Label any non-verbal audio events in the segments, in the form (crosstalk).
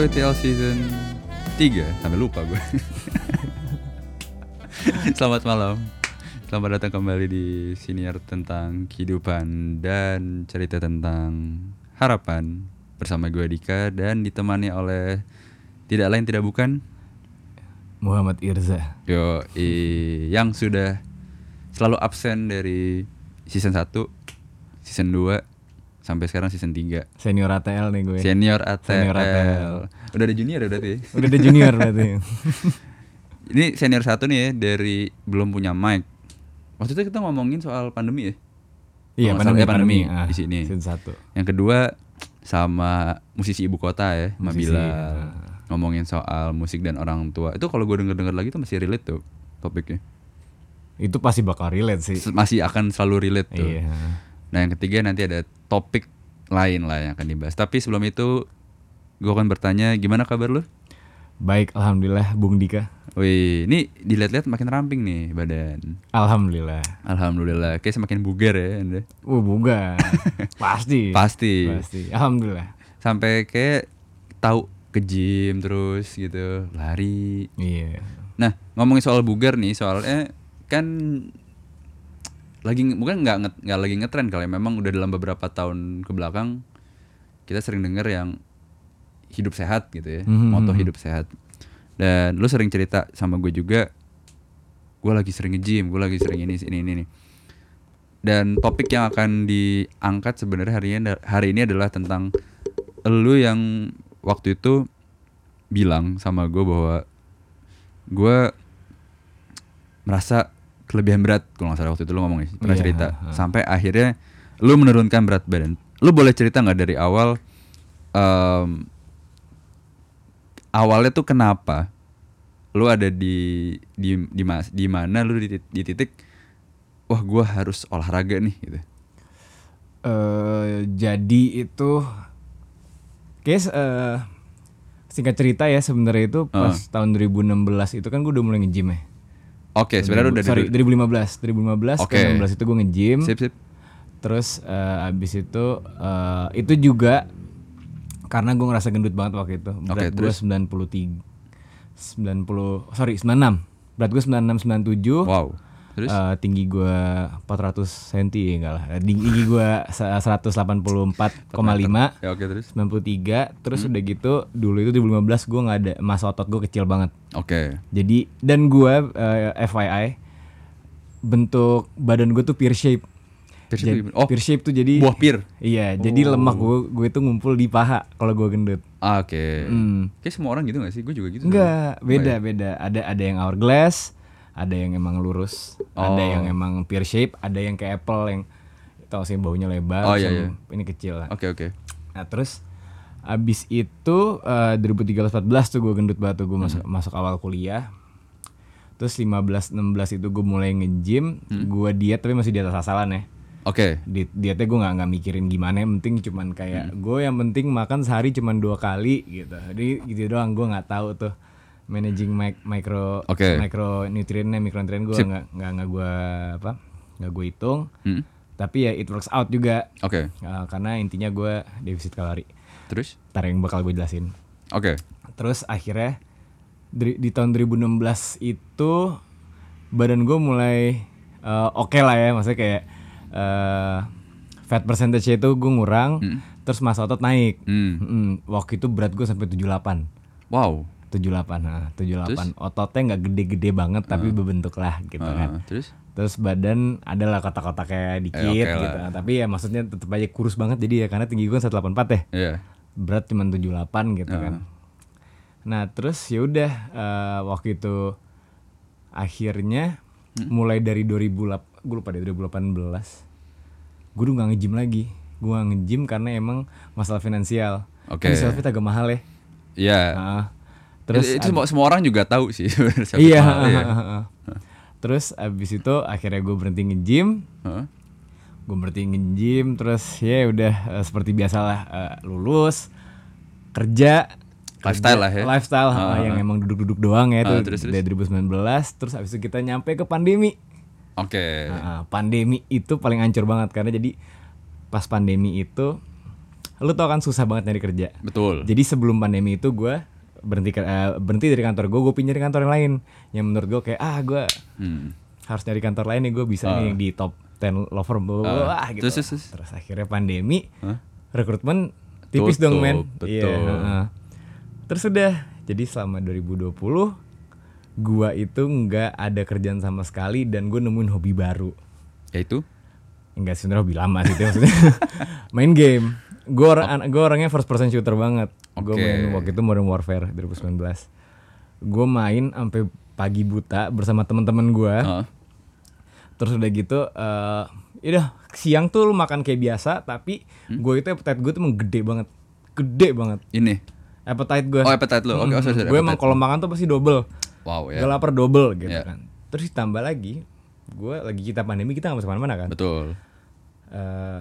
LWTL season 3 Sampai lupa gue (laughs) Selamat malam Selamat datang kembali di siniar tentang kehidupan dan cerita tentang harapan Bersama gue Dika dan ditemani oleh Tidak lain tidak bukan Muhammad Irza. Yo, yang sudah selalu absen dari season 1, season 2, sampai sekarang season 3. Senior ATL nih gue. Senior ATL. Senior ATL. Udah ada junior ya berarti. Udah ada junior berarti. (laughs) Ini senior satu nih ya dari belum punya mic. Waktu itu kita ngomongin soal pandemi ya. Iya, salah, pandemi, ya, pandemi, ah, di sini. Season satu. Yang kedua sama musisi ibu kota ya, Musisi, Bilal. ah. Ngomongin soal musik dan orang tua. Itu kalau gue denger-denger lagi tuh masih relate tuh topiknya. Itu pasti bakal relate sih. Masih akan selalu relate tuh. Iya. Nah yang ketiga nanti ada topik lain lah yang akan dibahas. Tapi sebelum itu gue akan bertanya gimana kabar lu? Baik, alhamdulillah Bung Dika. Wih, ini dilihat-lihat makin ramping nih badan. Alhamdulillah. Alhamdulillah, kayak semakin bugar ya anda. Uh, bukan. (laughs) pasti. Pasti. Pasti. Alhamdulillah. Sampai kayak tahu ke gym terus gitu, lari. Iya. Nah ngomongin soal bugar nih, soalnya kan lagi bukan nggak nggak lagi ngetren kali ya. memang udah dalam beberapa tahun ke belakang kita sering denger yang hidup sehat gitu ya Mhm. moto hidup sehat dan lu sering cerita sama gue juga gue lagi sering nge-gym gue lagi sering ini ini ini, ini. dan topik yang akan diangkat sebenarnya hari ini hari ini adalah tentang lu yang waktu itu bilang sama gue bahwa gue merasa kelebihan berat kalau nggak salah waktu itu lu ngomong ya pernah Iya, cerita ha. sampai akhirnya lu menurunkan berat badan lu boleh cerita nggak dari awal em, awalnya tuh kenapa lu ada di di di mas di mana lu di, di titik wah gua harus olahraga nih gitu eh jadi itu Guys, eh singkat cerita ya sebenarnya itu pas tahun 2016 itu kan gue udah mulai nge-gym ya. Oke sebenarnya udah Sorry, dari 2015. 2015 Oke. ke 16 itu gue nge-gym. sip sip Terus eh, abis itu eh, itu juga karena gue ngerasa gendut banget waktu itu. Berat gue 93 90 sorry 96. Berat gue 96 97. wow terus? Eh, tinggi gue 400 cm ya enggak lah. Tinggi gue 184,5 ya oke terus? 93 terus Hmm. udah gitu dulu itu 2015 gue nggak ada masa otot gue kecil banget. Oke. Jadi dan gue eh, FYI bentuk badan gue tuh pear shape. Pear shape Jadi-? Oh, pear shape tuh jadi buah pir iya jadi lemak gue gue tuh ngumpul di paha kalau gue gendut. Ah, oke. Hmm. kayak semua orang gitu gak sih? Gue juga gitu enggak Oh, beda iya. beda. Ada ada yang hourglass ada yang emang lurus ada Oh. yang emang pear shape ada yang kayak apple yang tau sih baunya lebar Oh, iya, iya. ini kecil lah oke oke Nah terus abis itu eh, 2013-14 tuh gue gendut banget tuh gue masuk masuk awal kuliah. Terus 15-16 itu gue mulai nge-gym, gue diet tapi masih di atas asalan ya. oke Di, dietnya gue nggak nggak mikirin gimana, yang penting cuman kayak gue yang penting makan sehari cuman dua kali gitu. Jadi gitu doang gue nggak tahu tuh managing mic, micro Oke. micronutriennya, mikronutrien gue nggak nggak nggak gue apa nggak gue hitung. Hmm, Tapi ya it works out juga oke Uh, karena intinya gue defisit kalori. terus Ntar yang bakal gue jelasin. oke Terus akhirnya di, di tahun 2016 itu badan gue mulai uh, oke lah ya, maksudnya kayak uh, fat percentage itu gue ngurang, terus masa otot naik. hmm. Mm, waktu itu berat gue sampai 78. wow 78, nah 78. Ototnya nggak gede-gede banget tapi berbentuk lah gitu kan. Ah, terus Terus badan adalah kotak-kotaknya dikit Eh, oke gitu. lah. Tapi ya maksudnya tetap aja kurus banget jadi ya karena tinggi gue 184 ya. Iya Berat cuma 78 gitu kan. Nah, terus ya udah eh, waktu itu akhirnya mulai dari 2008 gue lupa deh 2018 gue udah gak nge-gym lagi. Gue nge-gym karena emang masalah finansial. Oke. Kan selfie agak mahal ya. iya terus terus itu, semua, semua orang juga tahu sih (laughs) iya, mahal, heeh. Terus abis itu akhirnya gue berhenti nge-gym. Heeh. gue berhenti nge-gym terus ya udah eh, seperti biasalah eh, lulus kerja Lifestyle kerja- lah ya. lifestyle eh, yang emang duduk-duduk doang ya Ah, tuh terus, dari 2019 terus abis itu kita nyampe ke pandemi oke Nah, pandemi itu paling hancur banget karena jadi pas pandemi itu lu tau kan susah banget nyari kerja. Betul. Jadi sebelum pandemi itu gue berhenti eh, berhenti dari kantor gue, gue pindah dari kantor yang lain. Yang menurut gue kayak ah gue Hmm. harus nyari kantor lain nih gue bisa nih yang di top 10 law firm bla, bla, bla, Ah, gitu. terus, terus, terus. Akhirnya pandemi, Hah? rekrutmen tipis Tutup, dong men. betul. Iya, heeh. Terus udah, jadi selama 2020 gua itu nggak ada kerjaan sama sekali dan gue nemuin hobi baru. Yaitu Enggak sebenarnya hobi lama sih itu maksudnya. (laughs) main game. Gue orang gua orangnya first person shooter banget. Gue Oke. main waktu itu Modern Warfare 2019. Gue main sampai pagi buta bersama teman-teman gue. Heeh. Terus udah gitu eh udah siang tuh lu makan kayak biasa tapi Hmm? gue itu appetite gue tuh emang gede banget. Gede banget. ini. Appetite gue. Oh, appetite lu. Oke, oh, sorry, sorry, gue emang kalau makan tuh pasti double. Wow ya. Gue lapar double gitu Ya. kan. Terus ditambah lagi gue lagi kita pandemi kita nggak bisa ke mana-mana kan. Betul. Eh,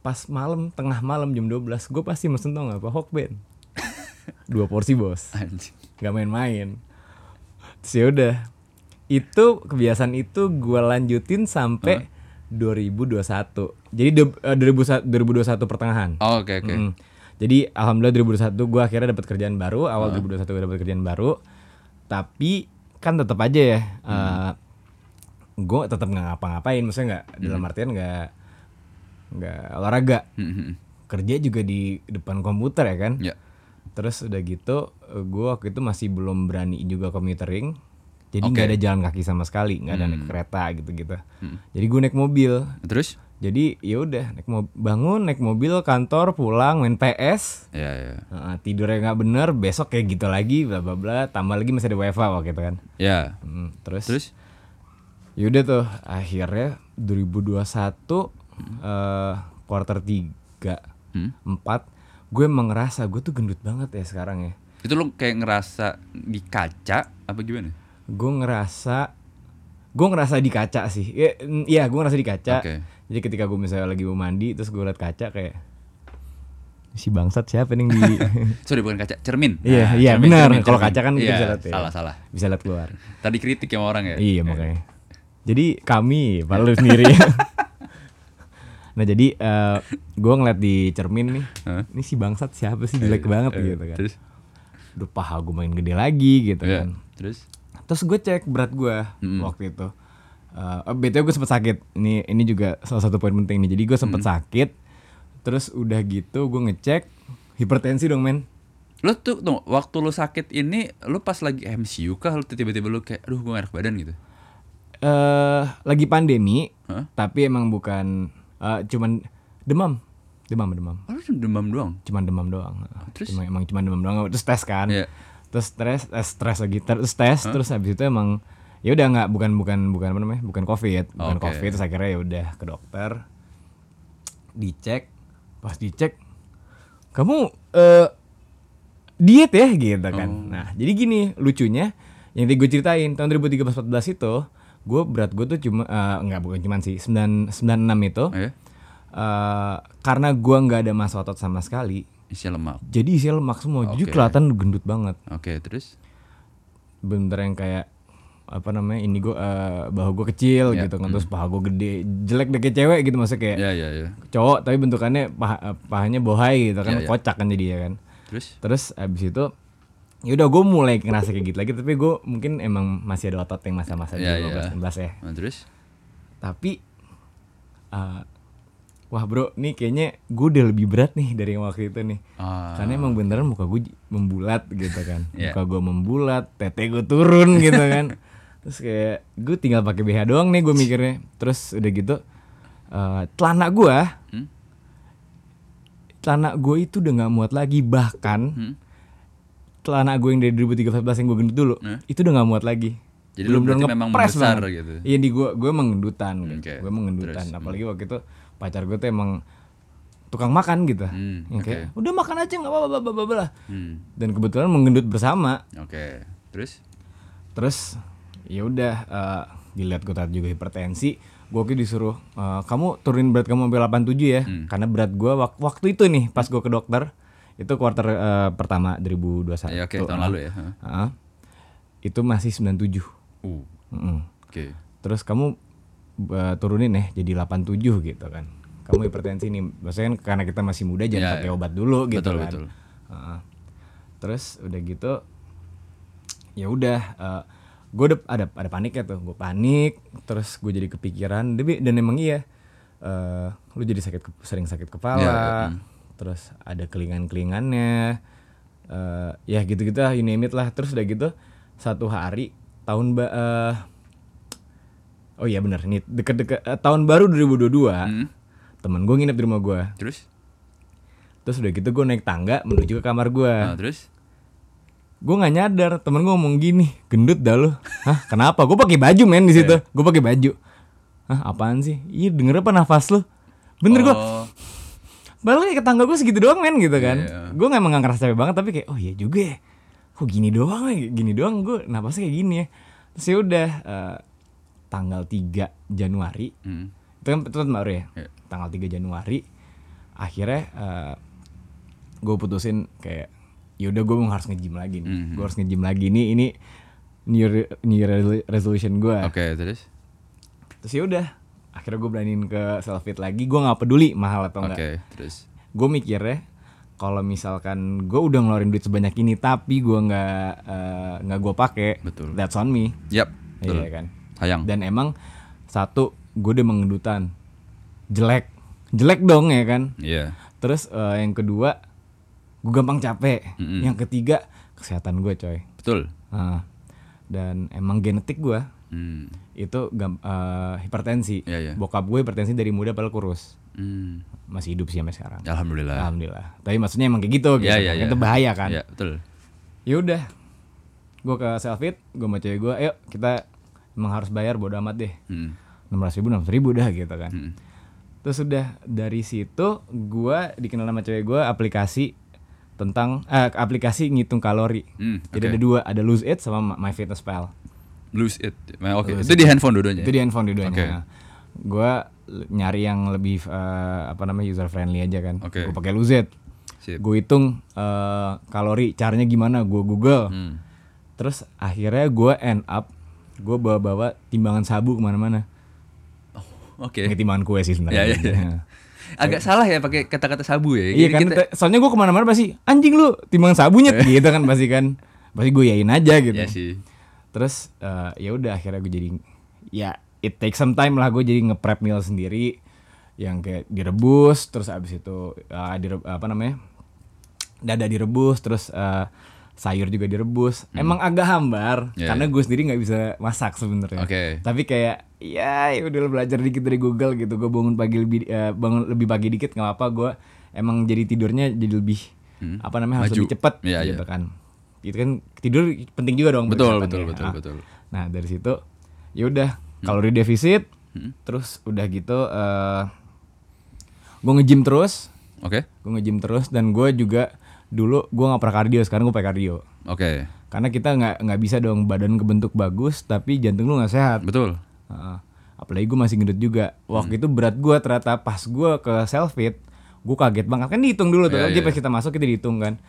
pas malam tengah malam jam 12 gue pasti mesen tau gak apa Hokben (laughs) dua porsi bos. Nggak main-main. Terus ya udah. Itu kebiasaan itu gue lanjutin sampai 2021 jadi de- eh, 2021 2021 pertengahan. Oh, Oke, oke. Mm. Jadi alhamdulillah 2021 gue akhirnya dapat kerjaan baru, awal 2021 gue dapat kerjaan baru. Tapi kan tetap aja ya, gue tetap nggak ngapa-ngapain, maksudnya nggak dalam artian nggak nggak olahraga, Hmm, hmm, hmm. kerja juga di depan komputer ya kan. Ya. Terus udah gitu, gue waktu itu masih belum berani juga commuting. Jadi nggak ada jalan kaki sama sekali, nggak ada naik kereta gitu-gitu. Jadi gue naik mobil. Terus? Jadi ya udah naik mobil, bangun naik mobil kantor pulang main PS Ya, ya. Heeh, tidurnya nggak bener besok kayak gitu lagi bla bla bla tambah lagi masih ada WFA waktu itu kan Ya. Hmm, terus, Terus? yaudah tuh akhirnya 2021 eh quarter 3 Hmm. 4 gue emang ngerasa gue tuh gendut banget ya sekarang ya Itu lu kayak ngerasa di kaca apa gimana? gue ngerasa gue ngerasa di kaca sih Ya, iya gue ngerasa di kaca Oke. jadi ketika gue misalnya lagi mau mandi terus gue liat kaca kayak si bangsat siapa nih di (laughs) Sorry bukan kaca, cermin. Iya, Nah, iya, cermin, benar. Kalau kaca kan Iya, bisa lihat ya. Salah, salah. bisa lihat keluar Tadi kritik sama orang ya? Iya makanya. Jadi kami, padahal lu sendiri. (laughs) nah jadi eh gue ngeliat di cermin nih, Hah? ini si bangsat siapa sih jelek banget Eh, gitu kan. Terus? Udah paha gue main gede lagi gitu Iya. kan. Terus? Terus gue cek berat gue Mm-mm. waktu itu. Eh btw gue sempet sakit. Ini ini juga salah satu poin penting nih. Jadi gue sempet sakit. Terus udah gitu gue ngecek hipertensi dong men. Lu tuh, tuh waktu lu sakit ini lu pas lagi MCU kah lu tiba-tiba lu kayak aduh gue enak badan gitu. eh lagi pandemi, Hah? tapi emang bukan eh, cuman demam, demam, demam. Oh, demam doang. cuman demam doang. terus? Cuma, emang cuman demam doang. Terus tes kan. Iya. Terus stres, eh, stres lagi. Terus tes, terus habis itu emang ya udah nggak bukan bukan bukan apa namanya? Bukan covid, bukan Oke. covid. Terus akhirnya ya udah ke dokter. Dicek, pas dicek kamu eh diet ya gitu kan. Oh. Nah, jadi gini lucunya yang tadi gue ceritain tahun 2013-14 itu gue berat gue tuh cuma eh, nggak bukan cuman sih 9 96 itu Oh, ya? eh karena gua nggak ada massa otot sama sekali Isi lemak. jadi isi lemak semua jadi Oke. kelihatan gendut banget Oke, terus? bener yang kayak apa namanya ini gua eh, bahu gua kecil Ya, gitu kan terus paha gua gede jelek deh kayak cewek gitu maksudnya kayak Ya, ya, ya. cowok tapi bentukannya paha, eh, pahanya bohai gitu kan Ya, ya. kocak kan jadi ya kan Terus? terus abis itu ya udah gue mulai ngerasa kayak gitu lagi tapi gue mungkin emang masih ada otot yang masa-masa di ya. 15 16 ya Nah, terus? tapi eh, wah bro nih kayaknya gue udah lebih berat nih dari yang waktu itu nih Ah, karena emang beneran muka gue membulat gitu kan (laughs) Iya. muka gue membulat tete gue turun (laughs) gitu kan terus kayak gue tinggal pakai BH doang nih gue mikirnya terus udah gitu eh, celana gue Hmm? celana gue itu udah nggak muat lagi bahkan Hmm? Celana gue yang dari 2013 yang gue gendut dulu Eh? itu udah nggak muat lagi Jadi lu berarti memang membesar banget. gitu? iya di gue gue emang gendutan gitu. Oke, gue emang gendutan terus, apalagi waktu itu pacar gue tuh emang tukang makan gitu Hmm, Yang kayak oke. udah makan aja nggak apa-apa bla, bla, bla." Hmm. dan kebetulan menggendut bersama Oke. Terus? terus ya udah eh, dilihat gue tadi juga hipertensi gue waktu itu disuruh eh, kamu turunin berat kamu sampai 87 ya Hmm. karena berat gue wak- waktu itu nih pas gue ke dokter itu kuarter eh, pertama 2021 Ya, oke, tahun lalu ya. Heeh. itu masih 97 Uh. Mm-mm. Oke. terus kamu eh, turunin ya jadi 87 gitu kan kamu hipertensi nih maksudnya kan karena kita masih muda jangan Iya, pakai iya. obat dulu gitu Betul, kan betul. Heeh. terus udah gitu ya udah gue udah ada ada panik ya tuh gue panik terus gue jadi kepikiran tapi dan emang iya eh, lu jadi sakit sering sakit kepala Iya, iya, hmm. Terus ada kelingan kelingannya eh, ya gitu gitu lah you name it lah. Terus udah gitu satu hari tahun ba eh, oh iya bener nih deket-deket eh, tahun baru 2022 Hmm. temen gue nginep di rumah gue Terus? terus udah gitu gue naik tangga menuju ke kamar gue Nah, terus? gue nggak nyadar temen gue ngomong gini gendut dah lu. Hah kenapa? Gue pakai baju men di situ. Gue pakai baju. Hah apaan sih? Iya denger apa nafas lu? Bener gue Oh, balik ke tangga gue segitu doang men gitu kan Iya. gue nggak emang nggak ngerasa capek banget tapi kayak oh iya juga ya kok gini doang ya gini doang gue nafasnya kayak gini ya terus ya udah eh, tanggal 3 Januari hmm. itu kan itu kan baru ya Iya. tanggal 3 Januari akhirnya gue putusin kayak yaudah gue harus nge-gym lagi nih Mhm. gue harus nge-gym lagi nih ini new, re- new re- resolution gue Oke, terus? terus ya udah akhirnya gue beraniin ke self fit lagi gue nggak peduli mahal atau enggak terus? gue mikirnya kalau misalkan gue udah ngeluarin duit sebanyak ini tapi gue nggak eh, nggak gue pakai Betul. that's on me Yap, betul. iya kan Sayang. dan emang satu gue udah mengendutan jelek jelek dong ya kan Iya. terus eh, yang kedua gue gampang capek Mm-mm. yang ketiga kesehatan gue coy Betul. Nah, dan emang genetik gue Hmm. itu eh, hipertensi Iya, iya. bokap gue hipertensi dari muda padahal kurus Hmm. masih hidup sih sampai sekarang Alhamdulillah. alhamdulillah tapi maksudnya emang kayak gitu gitu Iya, iya, kan. iya. itu bahaya kan Iya, betul. ya udah gue ke self fit gue sama cewek gue ayo kita emang harus bayar bodo amat deh Hmm. enam ratus ribu enam ribu dah gitu kan Hmm. terus udah dari situ gue dikenal sama cewek gue aplikasi tentang eh, aplikasi ngitung kalori Hmm, jadi ada dua ada lose it sama MyFitnessPal Lose it. Nah, Oke, Lose itu di handphone dua-duanya. itu di handphone dua-duanya Oke. Nah, gue nyari yang lebih eh, apa namanya user friendly aja kan Oke. gue pakai lose it gue hitung eh, kalori caranya gimana gue google Hmm. terus akhirnya gue end up gue bawa-bawa timbangan sabu ke mana-mana Oke. Ini timbangan kue sih sebenarnya Ya, ya, ya. Agak salah ya pakai kata-kata sabu ya. iya kan kita- soalnya gue ke mana-mana pasti anjing lu timbangan sabunya (laughs) gitu kan pasti kan pasti gue yain aja gitu Iya sih. Terus eh, ya udah akhirnya gue jadi ya it takes some time lah gue jadi nge-prep meal sendiri yang kayak direbus terus abis itu eh, dire- apa namanya dada direbus terus eh, sayur juga direbus emang agak hambar Hmm. Ya, karena gue sendiri nggak bisa masak sebenarnya Oke. tapi kayak ya ya udah belajar dikit dari Google gitu gue bangun pagi lebih eh, bangun lebih pagi dikit nggak apa gue emang jadi tidurnya jadi lebih Hmm. apa namanya harus Maju. lebih cepet Iya, gitu iya. kan itu kan tidur penting juga dong Betul, betul, ya. betul, Ah. betul. Nah dari situ ya udah kalori defisit, Hmm. terus udah gitu eh gue nge-gym terus, Oke. gue nge-gym terus dan gue juga dulu gue nggak pernah kardio, sekarang gue pakai kardio. Oke. Karena kita nggak nggak bisa dong badan kebentuk bagus tapi jantung lu nggak sehat. Betul. Heeh. apalagi gue masih gendut juga. Waktu Hmm. itu berat gue ternyata pas gue ke self fit, gue kaget banget kan dihitung dulu tuh. Iya, Jadi iya. pas kita masuk kita dihitung kan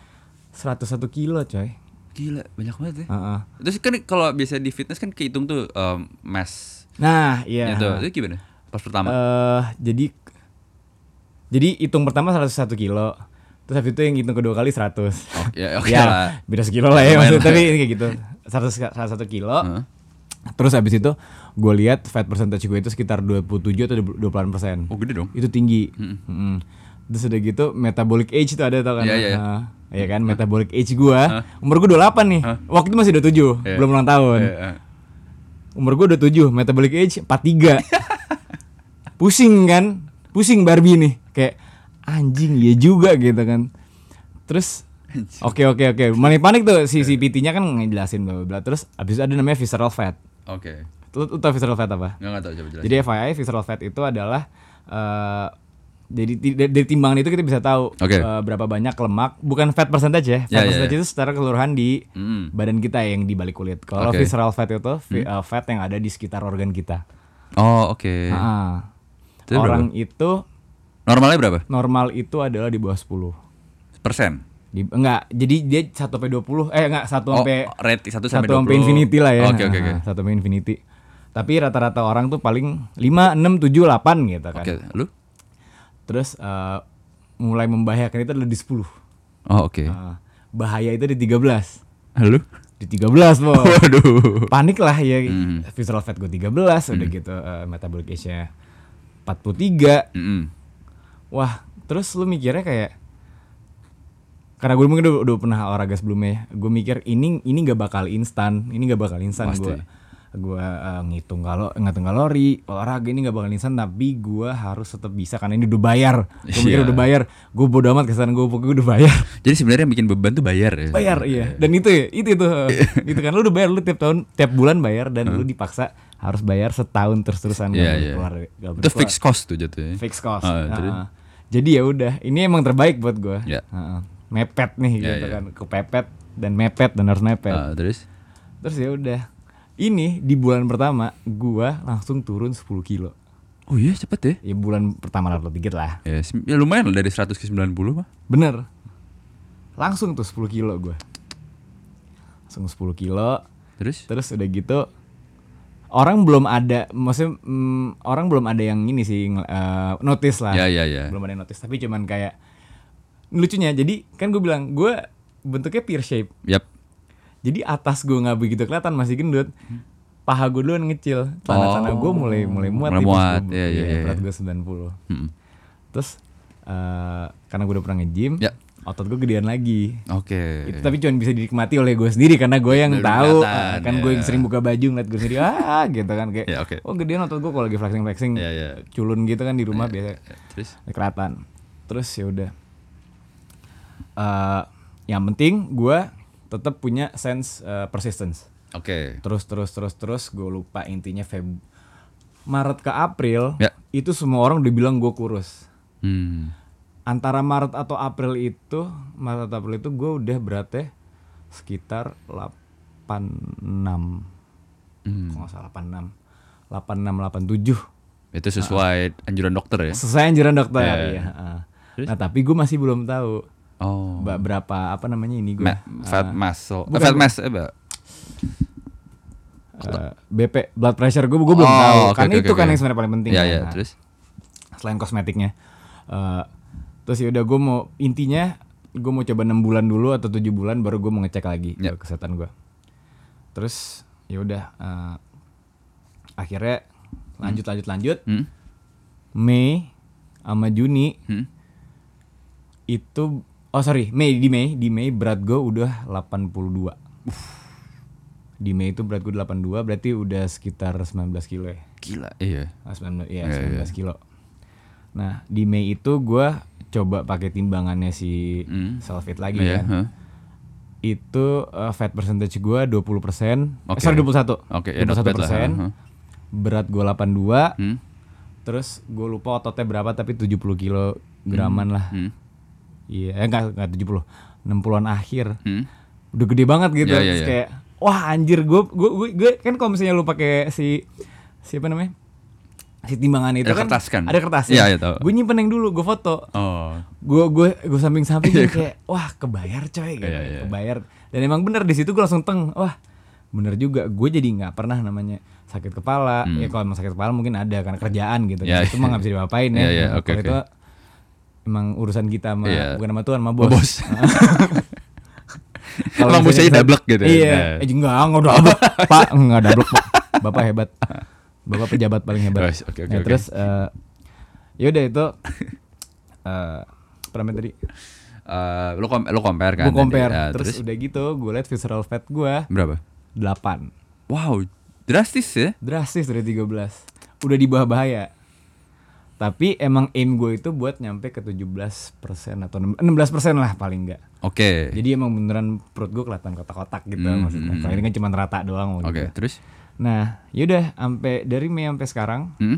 101 kilo coy. Gila, banyak banget ya. Heeh. Terus kan kalau biasa di fitness kan kehitung tuh um, mass Nah iya. itu. Itu gimana? Pas pertama. eh jadi jadi hitung pertama 101 kilo. Terus habis itu yang hitung kedua kali 100. Oke, ya, (laughs) oke ya, lah. beda sekilo lah ya maksudnya, tapi ini kayak gitu. 100 101 kilo. Heeh. Terus habis itu gue lihat fat percentage gue itu sekitar 27 atau 28 persen. Oh, gede dong. Itu tinggi. Mm-mm. Terus udah gitu metabolic age itu ada tau kan? Iya, iya, iya. Nah, Iya kan metabolic age gue umur gue 28 nih. Waktu itu masih 27, Iya. belum ulang tahun. Eh, eh. Umur gue 27, metabolic age 43. (laughs) Pusing kan? Pusing Barbie nih. Kayak anjing iya juga gitu kan. Terus Oke oke oke. Money panik tuh si si PT-nya kan ngejelasin bla bla. Terus abis itu ada namanya visceral fat. Oke. Lu, lu tau visceral fat apa? Nggak nggak tahu coba jelasin. Jadi FYI visceral fat itu adalah eh jadi dari, timbangan itu kita bisa tahu Oke. eh, berapa banyak lemak, bukan fat percentage ya. Fat Ya, ya, percentage ya. itu secara keseluruhan di Mm. badan kita yang di balik kulit. Kalau Oke. visceral fat itu vi- eh, fat yang ada di sekitar organ kita. Oh, oke. Ah. Itu Orang itu Normalnya berapa? normal itu adalah di bawah 10. Persen. Di, enggak, jadi dia 1 sampai 20 eh enggak 1 Oh, sampai rate 1 satu sampai sampai 20. infinity lah ya. Oke, oke, oke. Nah, Satu sampai infinity. Tapi rata-rata orang tuh paling 5, 6, 7, 8 gitu kan. Oke, lu? Terus eh, mulai membahayakan itu adalah di 10 Oh, oke. Eh, bahaya itu di 13 Halo? di 13 bos Waduh. panik lah ya Hmm. visceral fat gue 13 udah gitu eh, metabolic age-nya 43 Mm-mm. wah terus lu mikirnya kayak karena gue mungkin udah, udah pernah olahraga sebelumnya ya gue mikir ini ini gak bakal instan ini gak bakal instan gue gue eh, ngitung kalau ngitung kalori olahraga ini gak bakal instan tapi gue harus tetap bisa karena ini udah bayar gue mikir Iya. udah bayar gue bodo amat ke sana gue pokoknya udah bayar Jadi sebenarnya yang bikin beban tuh bayar ya. bayar iya dan itu ya itu itu gitu kan lu udah bayar lu tiap tahun tiap bulan bayar dan lu dipaksa harus bayar setahun terus terusan Iya, iya. Itu fixed cost tuh jatuhnya. fixed cost Ah, terus? Heeh. jadi ya udah ini emang terbaik buat gue Ya. mepet nih Ya, gitu ya. kan kepepet dan mepet dan harus mepet Ah, terus? terus ya udah ini di bulan pertama gua langsung turun 10 kilo Oh iya cepet ya. ya bulan pertama lah dikit lah Ya, ya lumayan lah dari 100 ke 90 mah. bener langsung tuh 10 kilo gua langsung 10 kilo Terus? terus udah gitu orang belum ada maksudnya mm, orang belum ada yang ini sih eh, notice lah Ya ya ya. belum ada yang notice tapi cuman kayak lucunya jadi kan gue bilang gue bentuknya pear shape Yap. Jadi atas gue nggak begitu kelihatan masih gendut paha gue duluan ngecil celana-celana gue mulai mulai muat Mulai muat, iya, iya, iya. berat gue 90 Mm. terus eh, karena gue udah pernah nge-gym Ya. otot gue gedean lagi Oke. itu tapi cuma bisa dinikmati oleh gue sendiri karena gue yang Udah tahu kelihatan, kan gue yang ya. sering buka baju ngeliat gue sendiri ah gitu kan kayak Ya, oke. oh gedean otot gue kalau lagi flexing flexing Ya, ya. culun gitu kan di rumah biasa Terus? kelihatan terus ya udah Eh, yang penting gue tetap punya sense eh, persistence Oke. terus terus terus terus gue lupa intinya Feb Maret ke April Ya. itu semua orang udah bilang gue kurus Hmm. antara Maret atau April itu Maret atau April itu gue udah beratnya sekitar 86 Hmm. kalau nggak salah 86 86 87 Itu sesuai anjuran dokter ya? sesuai anjuran dokter Ya. ya. Terus? Nah tapi gue masih belum tahu Oh. berapa apa namanya ini gue Ma- fat muscle. bukan, eh, fat mass eh. Eh, BP blood pressure gue gue belum Oh, tahu oke, karena oke, itu oke, kan yang sebenarnya paling penting Iya, kan. iya, Nah, terus? selain kosmetiknya Eh, terus ya udah gue mau intinya gue mau coba enam bulan dulu atau tujuh bulan baru gue mau ngecek lagi ke kesehatan gue terus ya udah eh, akhirnya lanjut lanjut lanjut Hmm? Mei sama Juni Hmm? itu oh sorry Mei di Mei di Mei berat gue udah 82 di Mei itu berat gue 82 berarti udah sekitar 19 kilo ya Gila, iya. Ah, 19 iya Iya, 19 kilo nah di Mei itu gue coba pakai timbangannya si Hmm. Selfit lagi Iya, kan huh? itu eh, fat percentage gue 20% Oke. eh, sorry 21 Oke, not bad lah, persen huh? berat gue 82 Hmm? terus gue lupa ototnya berapa tapi 70 kilo graman lah Hmm? Iya, eh, enggak enggak 70. 60-an akhir. Hmm? Udah gede banget gitu. Iya, iya, Terus iya. kayak wah anjir gue gue gue, gue kan kalau misalnya lu pakai si siapa namanya? Si timbangan itu Ada kan kertas kan? Ada kertasnya. Iya, iya, tahu. Gue nyimpen yang dulu, gue foto. Oh. Gue gue gue samping-samping (laughs) kayak wah kebayar coy gitu. Iya, iya. Kebayar. Dan emang bener di situ gue langsung teng. Wah, bener juga. Gue jadi nggak pernah namanya sakit kepala. Ya kalau emang sakit kepala mungkin ada karena kerjaan gitu. Hmm. Iya, itu mah nggak bisa diapain ya. Iya, iya, Nah, oke, kalau oke. itu emang urusan kita sama Iya. bukan sama Tuhan sama bos. bos. (laughs) Kalau Emang bosnya dablek gitu ya? Iya. Nah. Eh, enggak, enggak dablek. (laughs) Pak, enggak dablek, Pak. Bapak hebat. Bapak pejabat paling hebat. Oke, oke, Nah, oke. Terus eh ya udah itu eh namanya tadi? Eh, lu kom lu compare kan? gue compare. tadi? Ya, terus, terus udah gitu gue liat visceral fat gue berapa? 8. Wow, drastis ya? Drastis dari 13. Udah di bawah bahaya. Tapi emang aim gue itu buat nyampe ke 17% atau 16% lah paling enggak. Oke. Jadi emang beneran perut gue kelihatan kotak-kotak gitu Hmm, maksudnya. Kalau ini kan cuma rata doang Oke, gitu. terus? Nah, yaudah sampai dari Mei sampai sekarang Hmm?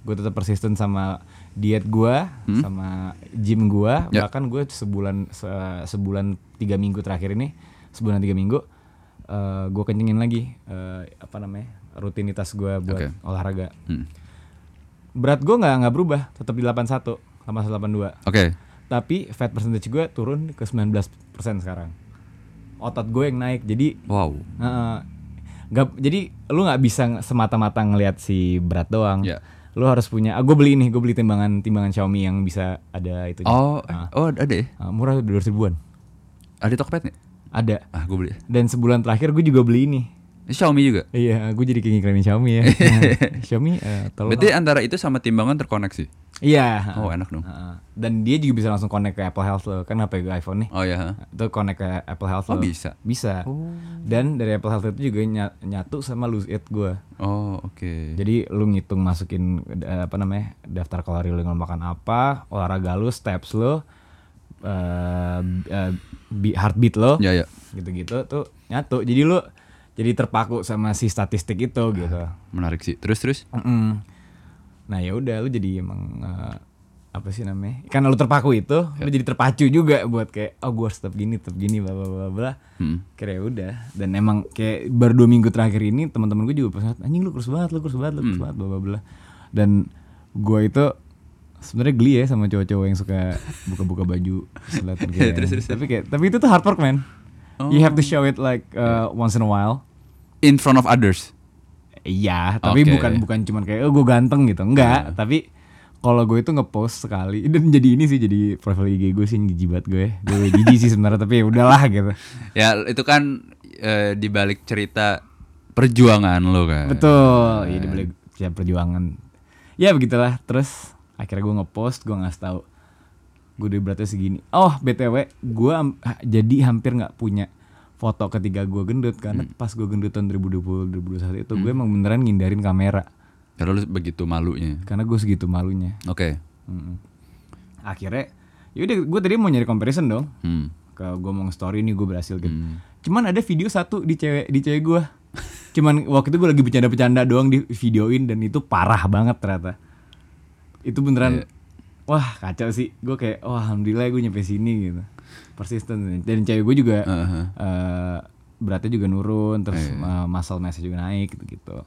gue tetap persisten sama diet gue sama gym gue Ya. bahkan gue sebulan se- sebulan tiga minggu terakhir ini sebulan tiga minggu eh gue kencengin lagi eh, apa namanya rutinitas gue buat Oke. olahraga Hmm. Berat gue nggak nggak berubah tetap di 81 81 82 Oke. tapi fat percentage gue turun ke 19% sekarang otot gue yang naik jadi Wow. Heeh. Nggak- jadi lu nggak bisa semata-mata ngelihat si berat doang. Ya. Lo harus punya. Ah, gue beli ini, gue beli timbangan timbangan Xiaomi yang bisa ada itu. Oh, oh ada ya? murah dua ribuan. Ada Tokped nih? Ada. Ah, gue beli. Dan sebulan terakhir gue juga beli ini. Xiaomi juga. Iya, gue jadi keingin Xiaomi ya. (laughs) Nah, Xiaomi, eh, tolong. Berarti antara itu sama timbangan terkoneksi. Iya. Oh, enak dong. Heeh. Dan dia juga bisa langsung connect ke Apple Health lo. Kan apa ya iPhone nih? Oh ya. Itu connect ke Apple Health Oh, lo. bisa? Bisa. Dan dari Apple Health itu juga ny- nyatu sama Lose It gue. Oh, oke. Jadi lu ngitung masukin eh, apa namanya daftar kalori lu makan apa, olahraga lu, steps lu, eh eh, bi- heartbeat lo, Ya, ya. gitu-gitu tuh nyatu. Jadi lu jadi terpaku sama si statistik itu gitu. Menarik sih. Terus terus. Mm-mm. Nah ya udah lu jadi emang eh, apa sih namanya? Karena lu terpaku itu, lu jadi terpacu juga buat kayak oh gua harus tetap gini, tetap gini, bla bla bla bla. Hmm. Kira ya udah. Dan emang kayak baru dua minggu terakhir ini teman-teman gue juga pesan anjing lu kurus banget, lu kurus banget, lu kurus banget, bla bla bla. Dan gua itu sebenarnya geli ya sama cowok-cowok yang suka buka-buka baju (laughs) selatan kayak. Terus, terus, tapi kayak tapi itu tuh hard work man. You have to show it like uh, once in a while. In front of others. Iya, tapi Oke. bukan bukan cuman kayak oh gue ganteng gitu. Enggak, tapi kalau gue itu ngepost sekali (laughs) dan jadi ini sih jadi profil IG gue sih jijibat gue. Gue jijik sih sebenarnya tapi ya udahlah gitu. (laughs) Ya, itu kan eh, di balik cerita perjuangan lo kan. Betul. Iya dibalik ya, perjuangan. Ya begitulah. Terus akhirnya gue ngepost, gue ngasih tahu gue udah beratnya segini. Oh btw, gue am- jadi hampir nggak punya foto ketika gue gendut karena pas gue gendut tahun 2020 2021 itu gue emang beneran ngindarin kamera Karena lu begitu malunya. karena gue segitu malunya. Oke. Mm-mm. Akhirnya, yaudah gue tadi mau nyari comparison dong. Hmm. Ke gue mau story nih gue berhasil gitu. Hmm. Cuman ada video satu di cewek di cewek gue. Cuman waktu itu gue lagi bercanda-bercanda doang di videoin dan itu parah banget ternyata. Itu beneran, wah kacau sih. Gue kayak, wah alhamdulillah gue nyampe sini gitu. Persisten dan cewek gue juga Uh-huh. eh, beratnya juga nurun, terus eh, muscle mass juga naik gitu-gitu.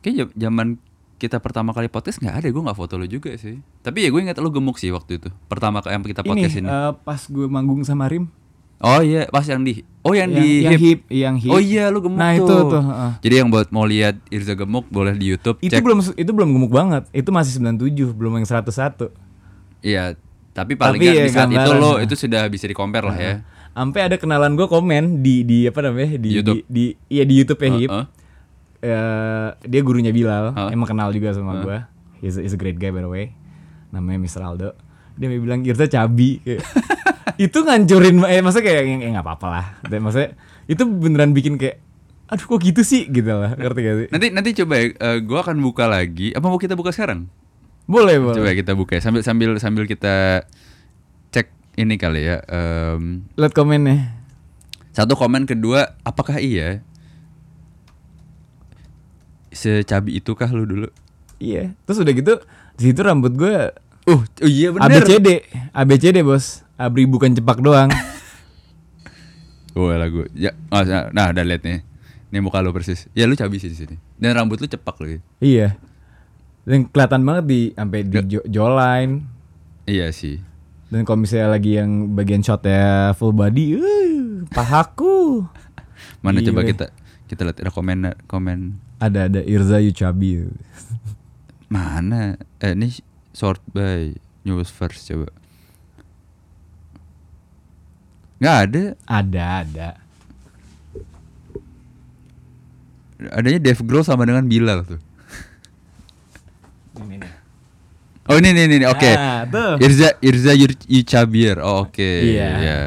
Kayak ja- zaman kita pertama kali podcast nggak ada, gue nggak foto lu juga sih. Tapi ya gue ingat lu gemuk sih waktu itu. Pertama kali yang kita Ini podcast ini. eh, pas gue manggung sama Rim, oh iya, pas yang di. Oh yang, di yang hip. hip, yang hip. Oh iya, lu gemuk Nah, tuh. itu tuh, heeh. Jadi yang buat mau lihat Irza gemuk boleh di YouTube itu cek. belum itu belum gemuk banget itu masih 97 belum yang 101 Iya, tapi paling Tapi ya di saat itu lo itu sudah bisa di compare lah ya. sampai ada kenalan gue komen di di apa namanya di YouTube. di, di iya di YouTube ya Hip Heeh. Eh, dia gurunya Bilal Heeh. emang kenal juga sama gue he's, he's a great guy by the way namanya Mr. Aldo dia bilang Irza cabi (laughs) itu ngancurin eh maksudnya kayak yang nggak apa-apa lah dan maksudnya itu beneran bikin kayak aduh kok gitu sih gitu lah ngerti gak sih Nanti nanti coba ya, eh, gua akan buka lagi. Apa mau kita buka sekarang? Boleh boleh Coba kita buka ya. sambil sambil sambil kita cek ini kali ya. em, lihat komennya satu komen kedua, apakah iya secabi itukah lu dulu? Iya. Terus udah gitu di situ rambut gue Uh, oh iya bener. ABCD, ABCD bos. Abri bukan cepak doang. (laughs) Oh lagu. Ya, oh, nah udah lihat nih. Ini muka lu persis. Ya lu cabi sih di sini. Dan rambut lu cepak lagi. iya. Dan kelihatan banget di sampai di jo- jawline. Iya sih. Dan kalau misalnya lagi yang bagian shot ya full body, uh, pahaku. (laughs) Mana coba Gile. kita kita lihat ada komen Ada ada Irza Yucabi. (laughs) mana? Eh ini sort by news first coba. Nggak ada. Ada ada. Adanya Dave Grohl sama dengan Bilal tuh. Ini nih. Oh ini ini ini oke. Ah, tuh. Irza Irza Yucabir. Oh, oke. Iya. Ya.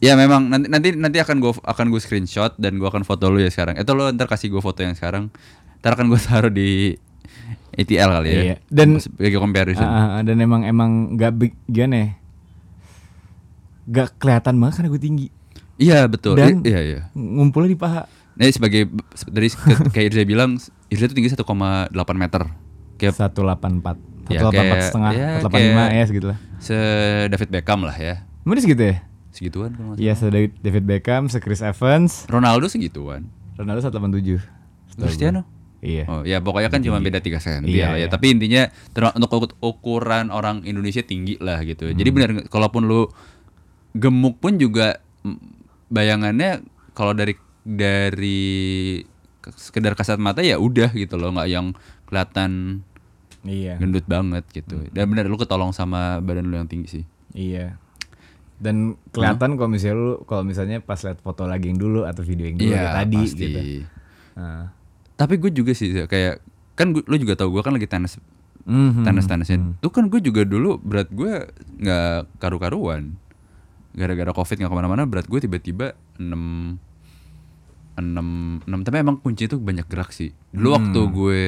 Ya memang nanti nanti nanti akan gue akan gue screenshot dan gue akan foto lu ya sekarang. Itu lo ntar kasih gue foto yang sekarang. Ntar akan gue taruh di ATL kali ya. Iya. Dan- sebagai comparison. Ah, dan emang emang nggak big gimana ya? Gak kelihatan banget karena gue tinggi. Iya betul. Dan- I- iya iya. Ngumpulnya di paha. Nah, sebagai dari kayak Irza bilang, Irza itu tinggi 1,8 meter. Kayak 184 Ya, 184 kayak- setengah ya, 185 kayak- ya segitu lah se David Beckham lah ya. Dia segitu ya? Segituan kalau Iya se David, David Beckham, se Chris Evans. Ronaldo segituan. Ronaldo 187 setahu Cristiano? Iya Oh ya pokoknya kan cuma beda 3 cm Iya, ya. iya. Tapi intinya untuk uku- ukuran orang Indonesia tinggi lah gitu. Jadi Hmm. benar kalaupun lu gemuk pun juga bayangannya kalau dari dari ke- sekedar kasat mata ya udah gitu loh, nggak yang kelihatan Iya. gendut banget gitu dan bener lu ketolong sama badan lu yang tinggi sih Iya. Dan kelihatan kalau misalnya lu kalau misalnya pas lihat foto lagi yang dulu atau video yang dulu Iya tadi pasti. gitu. Nah. Tapi gue juga sih kayak kan gua, lu juga tahu gue kan lagi tenis Mhm. tenis tenisnya. Tuh kan gue juga dulu berat gue nggak karu-karuan. Gara-gara covid nggak ke mana-mana berat gue tiba-tiba 6 6 6 tapi emang kunci itu banyak gerak sih. Dulu waktu gue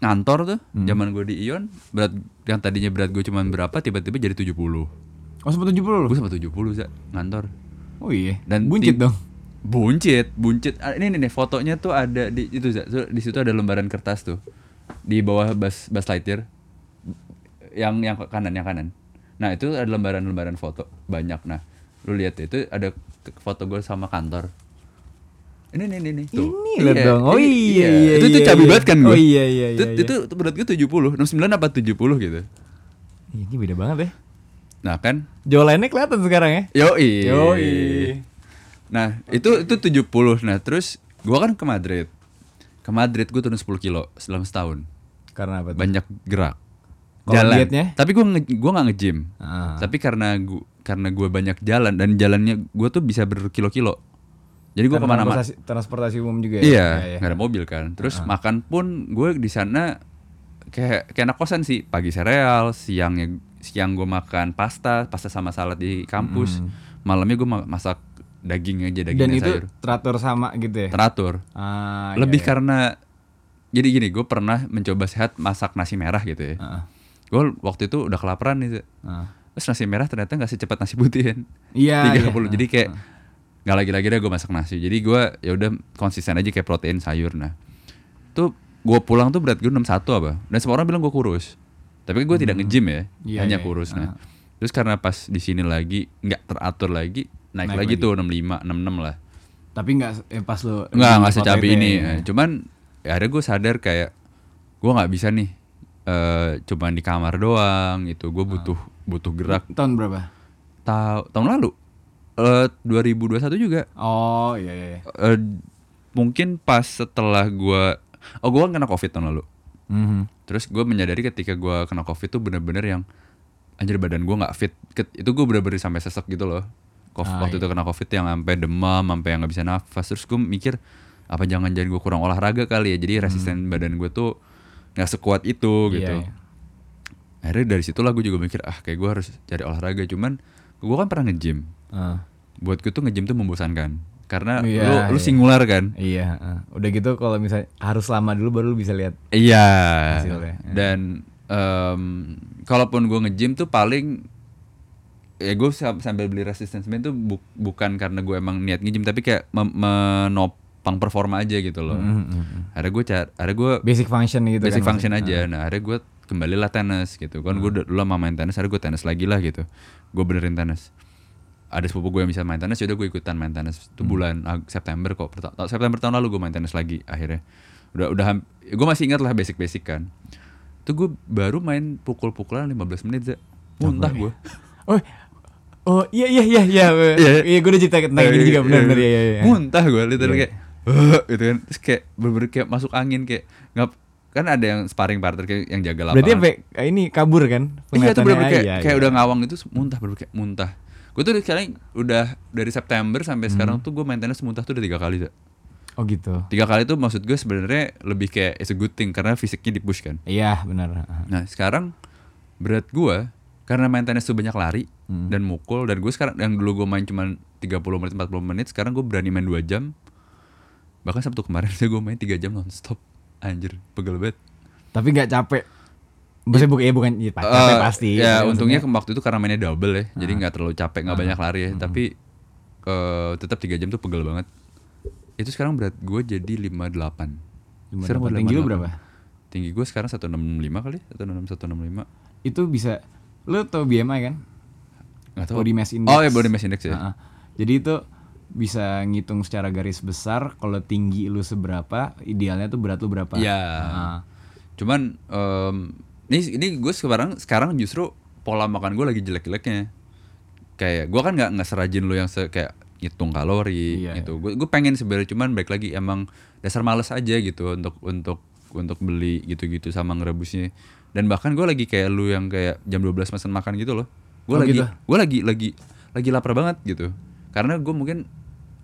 ngantor tuh zaman gue di Ion berat yang tadinya berat gue cuman berapa tiba-tiba jadi 70 Oh sempat 70 lu? gue sempat 70 Zak, ngantor Oh iya. Dan buncit dong. Buncit, buncit. Ah, Ini nih, nih fotonya tuh ada di itu. Tuh, di situ ada lembaran kertas tuh. Di bawah bus bus Lightyear. Yang yang kanan, yang kanan. Nah, itu ada lembaran-lembaran foto banyak. Nah, lu lihat itu ada foto gue sama kantor. Ini nih nih nih tuh. Ini lihat dong. Oh iya, iya, Itu tuh iya, cabi iya. banget kan gue. Oh iya, iya, Itu, iya, itu, itu berat gue 70, 69 apa 70 gitu. Ini beda banget ya. Nah, kan Jualannya kelihatan sekarang ya. Yoi. Yoi. Nah, itu itu 70. Nah, terus gua kan ke Madrid. Ke Madrid gua turun 10 kilo selama setahun. Karena apa tuh? Banyak gerak. Kalau dietnya? Tapi gua nge, gua nggak nge-gym. Ah. Tapi karena gua karena gua banyak jalan dan jalannya gua tuh bisa berkilo-kilo. Jadi Karena ke mana-mana. transportasi, transportasi umum juga ya. Iya, iya. nggak ada mobil kan. Terus makan pun gue di sana kayak kayak anak kosan sih. Pagi sereal, siangnya siang gue makan pasta, pasta sama salad di kampus. Malamnya gue masak daging aja, daging Dan itu sayur. teratur sama gitu ya. Teratur. Ah, Lebih iya, iya. karena jadi gini, gue pernah mencoba sehat masak nasi merah gitu ya. Ah, Gue waktu itu udah kelaparan nih. Ah. Terus nasi merah ternyata nggak secepat nasi putih kan. Iya. (laughs) iya. 30 jadi kayak nggak lagi-lagi deh gue masak nasi. Jadi gue ya udah konsisten aja kayak protein sayur nah. Tuh gue pulang tuh berat gue 61 apa dan semua orang bilang gue kurus. Tapi gue tidak nge-gym ya Iya, hanya iya, kurus iya. nah. Terus karena pas di sini lagi nggak teratur lagi naik, Naik lagi, lagi. tuh 65 66 lah. Tapi nggak eh, pas lu nggak nggak secabi ini ya. Eh, cuman ya ada gue sadar kayak gue nggak bisa nih eh cuman di kamar doang itu gue butuh butuh gerak. Tahun berapa? tahu tahun lalu eh 2021 juga. Oh iya iya. Eh, mungkin pas setelah gua oh gua kan kena covid tahun lalu. Mhm. terus gua menyadari ketika gua kena covid tuh bener-bener yang anjir badan gua nggak fit. Ket- itu gua bener-bener sampai sesek gitu loh. Kof- Ah, waktu iya. itu kena covid yang sampai demam sampai yang nggak bisa nafas. Terus gua mikir apa jangan jangan gua kurang olahraga kali ya? Jadi resisten badan gua tuh nggak sekuat itu Iya, gitu. iya. akhirnya dari situlah gue juga mikir ah kayak gua harus cari olahraga. Cuman gua kan pernah nge-gym Ah. buat gue tuh nge-gym tuh membosankan karena Iya, lu lu iya. singular kan Iya, ah. udah gitu kalau misalnya harus lama dulu baru lu bisa lihat. Iya. Hasilnya, ya. Dan em, kalaupun gue nge-gym tuh paling ya gue sambil beli resistance band tuh bu- bukan karena gue emang niat nge-gym tapi kayak menopang performa aja gitu loh. Mhm, mhm. Akhirnya gue car, akhirnya gue Basic function gitu basic kan. function maksudnya. aja. Nah, akhirnya gue kembali lah tenis gitu. Kan gue dulu lama main tenis, akhirnya gue tenis lagi lah gitu. Gue benerin tenis. Ada sepupu gue yang bisa main tenis, yaudah gue ikutan main tenis. Itu bulan Ag- September kok. September tahun lalu gue main tenis lagi akhirnya. Udah udah gue masih ingat lah basic-basic kan. Itu gue baru main pukul-pukulan 15 menit, Za. Muntah gue. (laughs) Oh, oh iya iya iya iya. Iya. Iya, gue udah cerita tentang ini juga benar benar iya iya. iya. Muntah gue literally Iya. kayak "Huh," gitu kan. Terus kayak bener kayak masuk angin kayak nggak kan ada yang sparring partner kayak yang jaga lapangan. Berarti sampai kayak ini kabur kan? Iya tuh penglihatannya? kayak, Iya, kayak iya. udah ngawang itu muntah bener kayak muntah. Gue tuh sekarang udah dari September sampai sekarang tuh gue main tenis muntah tuh udah tiga kali Za. Oh gitu. Tiga kali tuh maksud gue sebenarnya lebih kayak it's a good thing karena fisiknya di push kan. Iya benar. Nah sekarang berat gue karena main tenis tuh banyak lari Hmm. dan mukul dan gue sekarang yang dulu gue main cuma 30 menit 40 menit sekarang gue berani main 2 jam bahkan Sabtu kemarin (laughs) gue main 3 jam nonstop anjir pegel banget Tapi nggak capek. Maksudnya bukan ya bukan ya, capek Eh, pasti. Ya untungnya maksudnya- waktu itu karena mainnya double ya, jadi nggak terlalu capek, nggak banyak lari ya. Tapi eh, tetap tiga jam tuh pegel banget. Itu sekarang berat gue jadi 58 Lima Sekarang delapan. gua Tinggi lu 58. berapa? Tinggi gue sekarang 165 kali, 166 165. Itu bisa lu tau BMI kan? Nggak tahu. Body mass index. Oh ya body mass index ya. Heeh. Jadi itu bisa ngitung secara garis besar kalau tinggi lu seberapa, idealnya tuh berat lu berapa. Iya. Heeh. Cuman em, ini ini gue sekarang sekarang justru pola makan gue lagi jelek-jeleknya. Kayak gue kan nggak nggak serajin lu yang se, kayak ngitung kalori Iya, gitu. Gue gue pengen sebenarnya cuman baik lagi emang dasar males aja gitu untuk untuk untuk beli gitu-gitu sama ngerebusnya dan bahkan gue lagi kayak lu yang kayak jam 12 pesan makan gitu loh gue Oh, lagi gitu? gue lagi lagi lagi lapar banget gitu karena gue mungkin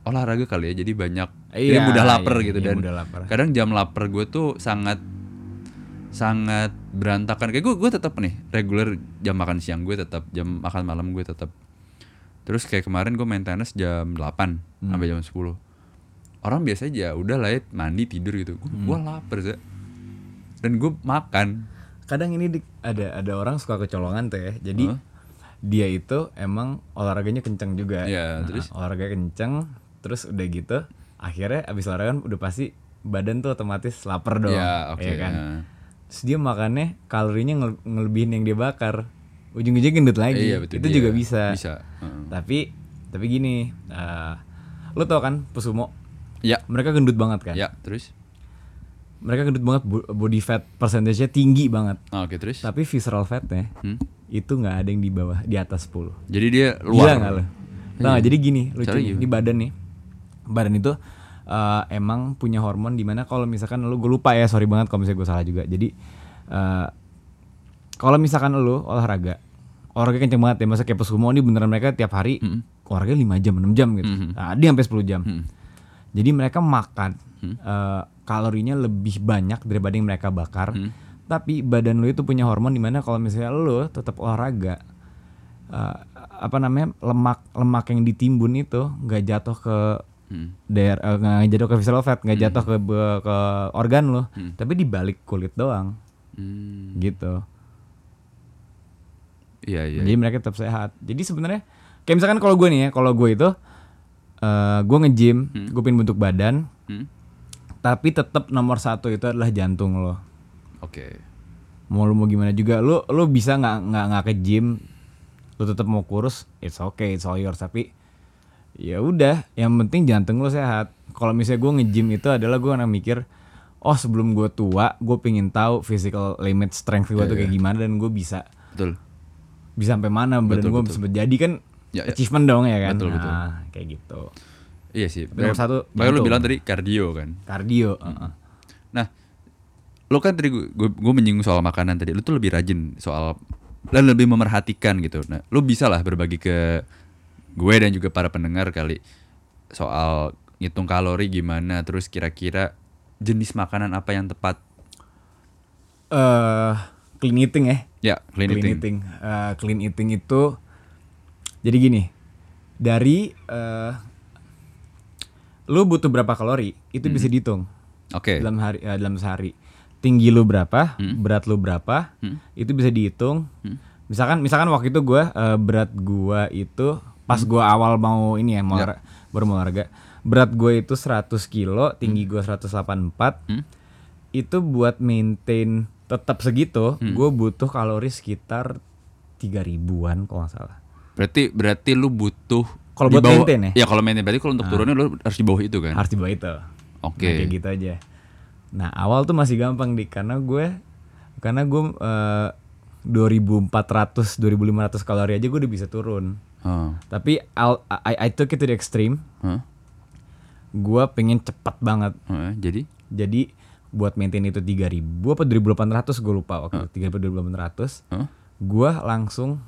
olahraga kali ya jadi banyak jadi Iya, mudah lapar iya, gitu iya, dan mudah lapar. kadang jam lapar gue tuh sangat sangat berantakan kayak gue gue tetap nih reguler jam makan siang gue tetap jam makan malam gue tetap terus kayak kemarin gue main tenis jam 8 Hmm. sampai jam 10 orang biasa aja udah lah ya mandi tidur gitu gue Hmm. gue lapar Za. dan gue makan kadang ini di- ada ada orang suka kecolongan tuh ya jadi Hah? dia itu emang olahraganya kenceng juga Iya, Nah, terus? olahraga kenceng terus udah gitu akhirnya abis olahraga kan udah pasti badan tuh otomatis lapar dong ya oke ya kan nah. Terus dia makannya kalorinya ngel- ngelebihin yang dia bakar. Ujung-ujungnya gendut lagi. Iya betul. Itu dia. juga bisa. bisa. Heeh. tapi tapi gini eh lu tau kan pesumo ya. Mereka gendut banget kan? Ya terus? Mereka gendut banget bo- body fat percentage-nya tinggi banget. Ah, oke terus? Tapi visceral fatnya Hmm? itu nggak ada yang di bawah di atas 10 jadi dia Gila luar. nggak lo? Nggak? jadi gini lucu nih, di badan nih. Badan itu eh, emang punya hormon di mana kalau misalkan lu gue lupa ya sorry banget kalau misalnya gue salah juga jadi eh, kalau misalkan lu olahraga olahraga kenceng banget ya masa kayak pesumo ini beneran mereka tiap hari olahraga 5 jam 6 jam gitu Mhm. nah, dia sampai 10 jam Hmm. jadi mereka makan eh, kalorinya lebih banyak daripada yang mereka bakar. Hmm. Tapi badan lu itu punya hormon di mana kalau misalnya lu tetap olahraga, eh, apa namanya lemak lemak yang ditimbun itu nggak jatuh ke Hmm. daer eh, nggak jatuh ke visceral fat, nggak jatuh ke be- ke organ lo, tapi di balik kulit doang, Hmm. gitu. iya iya Jadi mereka tetap sehat. Jadi sebenarnya kayak misalkan kalau gue nih ya, kalau gue itu eh gue nge-gym, gue pengen bentuk badan, Hmm? tapi tetap nomor satu itu adalah jantung lo. oke Mau lu mau gimana juga, lu lu bisa nggak nggak nggak ke gym, lu tetap mau kurus, it's okay, it's all yours. Tapi ya udah, yang penting jantung lo sehat. Kalau misalnya gue nge-gym itu adalah gue akan mikir, oh sebelum gue tua, gue pengen tahu physical limit strength gue Iya, tuh kayak gimana dan gue bisa betul bisa sampai mana badan Betul, gue betul. bisa jadi kan Ya, ya. achievement dong ya kan Betul, betul. nah kayak gitu iya sih nomor satu, lu jantung. bilang tadi kardio kan kardio heeh. Nah, lo kan tadi gue, gue, menyinggung soal makanan tadi. Lo tuh lebih rajin soal dan lebih memerhatikan gitu. Nah, lo bisa lah berbagi ke gue dan juga para pendengar kali soal ngitung kalori gimana, terus kira-kira jenis makanan apa yang tepat. eh clean eating ya? Ya, clean, clean eating. eating. Eh, clean eating itu jadi gini dari eh lu butuh berapa kalori itu bisa dihitung. Oke. dalam hari eh, dalam sehari. Tinggi lu berapa berat lu berapa itu bisa dihitung. Misalkan misalkan waktu itu gua eh, berat gua itu pas gua awal mau ini ya mau olahra- baru mau olahraga berat gue itu 100 kilo tinggi gua 184 Hmm? itu buat maintain tetap segitu gue butuh kalori sekitar 3000-an kalau nggak salah Berarti berarti lu butuh Kalau di buat bawah- maintain ya? Ah. Ya, kalau maintain berarti kalau untuk turunnya lu harus di bawah itu kan. harus di bawah itu Oke. Nah, kayak gitu aja. Nah awal tuh masih gampang dik karena gue karena gue eh, 2400 2500 kalori aja gue udah bisa turun. Oh. Tapi I'll- I, I took it to the extreme. Hah? Gue pengen cepat banget. Hah? jadi Jadi buat maintain itu 3000 apa 2800 gue lupa waktu itu 3000 2800. Hah? Gue langsung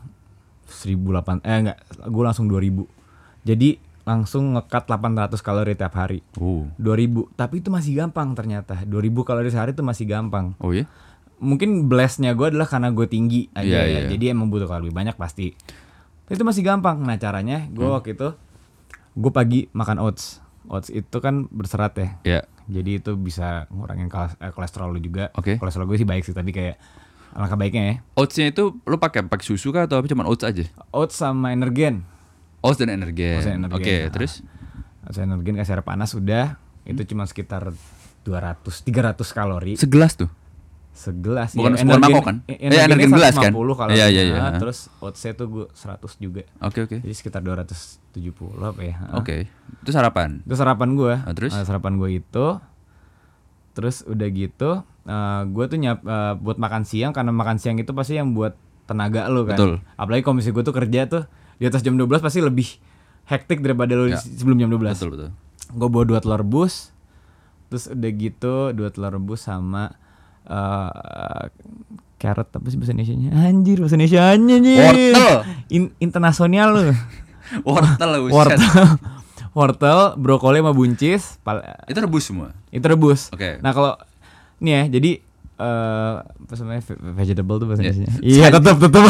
1800 eh enggak, gue langsung 2000. Jadi langsung ngekat 800 kalori tiap hari. Oh. 2000 tapi itu masih gampang ternyata 2000 kalori sehari itu masih gampang Oh ya? mungkin blessnya gue adalah karena gue tinggi aja Iya, ya iya. jadi emang butuh kalori banyak pasti itu masih gampang nah caranya gue Hmm. waktu itu gue pagi makan oats oats itu kan berserat ya Ya. jadi itu bisa ngurangin eh, kolesterol lu juga Oke. kolesterol gue sih baik sih tapi kayak alangkah baiknya ya Oatsnya itu lu pakai pakai susu kah atau apa cuman oats aja? oats sama energen Oats dan energen. Oke, Ah. terus? oats energen kasih air panas udah itu Hmm. cuma sekitar 200 300 kalori Segelas tuh. Segelas Bukan ya. sebuah mangkok kan? Eh, energen gelas kan? 150 kalau iya, iya. Nah, terus oatsnya tuh gue 100 juga Oke, oke. jadi sekitar 270 apa ya. Oke. Itu sarapan. itu sarapan gue Ah, terus? sarapan gue itu terus udah gitu eh, gue tuh nyap eh, buat makan siang karena makan siang itu pasti yang buat tenaga lo kan Betul. apalagi misalnya gue tuh kerja tuh di atas jam 12 pasti lebih hektik daripada lo Ya. sebelum jam 12 Betul, betul. gue bawa dua telur rebus terus udah gitu dua telur rebus sama eh carrot apa sih bahasa Indonesia-nya? Anjir bahasa Indonesia-nya anjir. Wortel. In- internasional lu. (laughs) Wortel (laughs) buset. wortel. wortel, brokoli sama buncis, Itu rebus semua. itu rebus. Oke. Nah, kalau nih ya, jadi eh apa namanya ve- vegetable tuh bahasa Ya, Indonesia. Iya, tetap (laughs) tetap.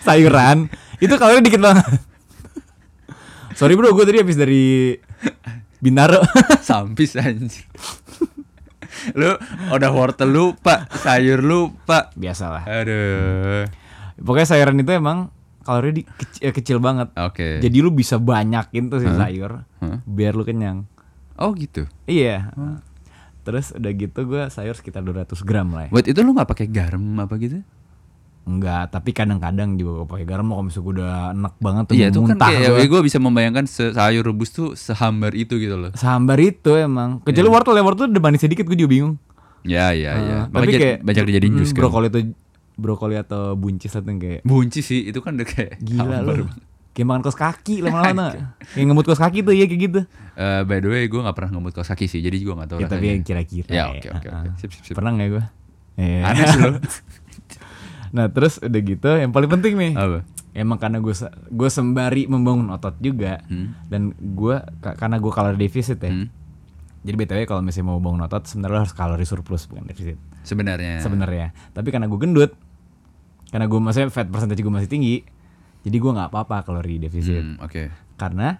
Sayuran itu kalori dikit banget. Sorry bro, gue tadi habis dari Bintaro. Sampis anjir. Lu udah wortel lupa, sayur lupa. Biasalah. Aduh. Pokoknya sayuran itu emang kalori di, kecil, eh, kecil banget. Oke. Jadi lu bisa banyakin tuh si sayur Hah? biar lu kenyang. Oh gitu. Iya. Terus udah gitu gue sayur sekitar 200 gram lah ya. Buat itu lu nggak pakai garam apa gitu? Enggak, tapi kadang-kadang juga gue pakai garam kalau misalnya gue udah enak banget tuh Iya itu kan muntah kayak gua. gue bisa membayangkan sayur rebus tuh sehambar itu gitu loh. Sambar itu emang. Kecuali wortel ya, wortel udah manis sedikit gue juga bingung. Ya ya ya. Ah, tapi kayak banyak dijadiin mm, jus kan. brokoli itu brokoli atau buncis atau kayak Bunci sih itu kan udah kayak gila banget. Kayak makan kos kaki (laughs) lama-lama. Kayak ngemut kos kaki tuh ya kayak gitu. Eh, by the way gue gak pernah ngemut kaos kaki sih jadi gue gak tahu Ya tapi yang kira-kira. Ya oke oke Ah, oke. ah. Sip sip sip. Pernah gak gue? Iya. Aneh (laughs) sih. Nah terus udah gitu yang paling penting nih Apa? Emang karena gue gue sembari membangun otot juga Hmm. dan gue ka- karena gue kalori defisit ya. Hmm. Jadi btw kalau misalnya mau bangun otot sebenarnya harus kalori surplus bukan defisit Sebenarnya. sebenarnya. Tapi karena gue gendut, karena gue maksudnya fat percentage gue masih tinggi, jadi gue nggak apa-apa kalori defisit. Hmm, Oke. Karena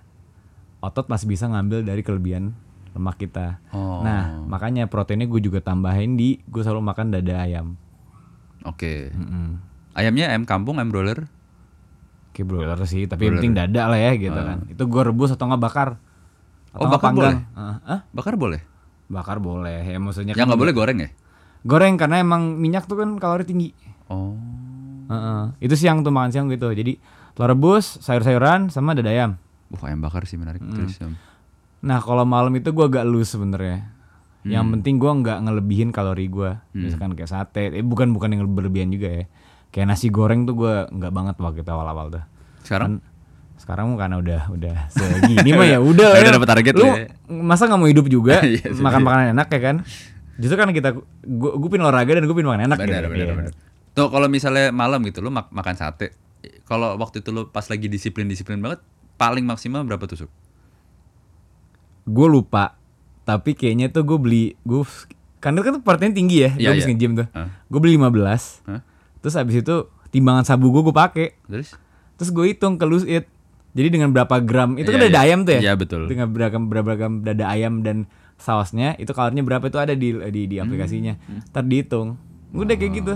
otot masih bisa ngambil dari kelebihan lemak kita. Oh. Nah makanya proteinnya gue juga tambahin di gue selalu makan dada ayam. Oke. Mm-mm. Ayamnya ayam kampung, ayam broiler. Kayak broiler sih, tapi yang penting dada lah ya gitu kan. Itu gue rebus atau nggak bakar. Atau Oh, bakar panggang. boleh? Ah, ah? Bakar boleh? Bakar boleh. Ya maksudnya Yang kan nggak boleh goreng ya? goreng karena emang minyak tuh kan kalori tinggi. Oh. Heeh. Itu siang tuh makan siang gitu. Jadi telur rebus, sayur-sayuran sama dada ayam. Wah ayam bakar sih menarik. Terus um, Nah kalau malam itu gue agak loose sebenarnya. Yang Hmm. penting gue nggak ngelebihin kalori gue. Misalkan kayak sate, eh bukan bukan yang berlebihan juga ya. Kayak nasi goreng tuh gue nggak banget waktu itu awal-awal tuh. sekarang Sekarang karena udah udah segini mah ya (laughs) udah. Udah ya. dapet target Lu ya. masa nggak mau hidup juga (laughs) Iya makan makanan enak ya kan? Justru kan kita gue gue pin olahraga dan gue pin makan enak benar gitu. benar Iya. benar. Tuh kalau misalnya malam gitu lu mak- makan sate, kalau waktu itu lu pas lagi disiplin-disiplin banget, paling maksimal berapa tusuk? Gue lupa. Tapi kayaknya tuh gue beli gue karena kan tuh proteinnya tinggi ya. Gue Iya, habis iya. nge-gym tuh. Hah? Gue beli 15. Hah? Terus habis itu timbangan sabu gue gue pakai. Terus? Terus gue hitung ke lose it. Jadi dengan berapa gram itu kan Iya, dada iya. ayam tuh ya? Iya, betul. Dengan berapa berapa gram dada ayam dan sausnya itu kalorinya berapa itu ada di di, di Hmm. aplikasinya. Ntar dihitung. Udah kayak gitu.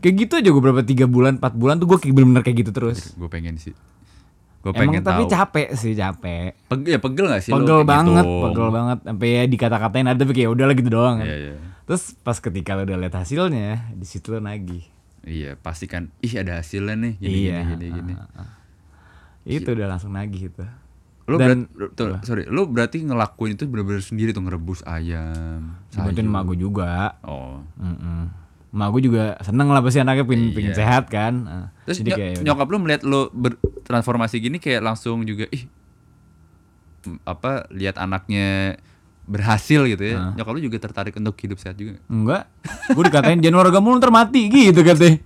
Kayak gitu aja gue berapa tiga bulan, 4 bulan tuh gue bener-bener kayak gitu terus. Gue pengen sih. Gue Emang pengen tapi tahu. capek sih capek. Pegel, ya pegel gak sih Pegel kayak banget, gitu? pegel banget. Sampai ya dikata-katain ada tapi kayak udahlah gitu doang kan. Iya iya. Terus pas ketika lo udah lihat hasilnya, di situ lo nagih. Iya pasti kan. Ih ada hasilnya nih. Gini iya. gini gini. gini. ah, ah. Itu udah langsung nagih itu. Lu Dan- berat, lu- tuh, sorry, lu berarti ngelakuin itu bener-bener sendiri tuh ngerebus ayam. Dibantuin emak gue juga. Oh. Mm-mm. Emak gue juga seneng lah pasti anaknya pingin, pingin Iya. sehat kan. Ah, Terus Jadi nyok- kayak nyokap lu melihat lu bertransformasi gini kayak langsung juga ih apa lihat anaknya berhasil gitu ya. Nyokap lu juga tertarik untuk hidup sehat juga. nggak? Enggak. Gue dikatain jangan olahraga mulu ntar mati gitu katanya.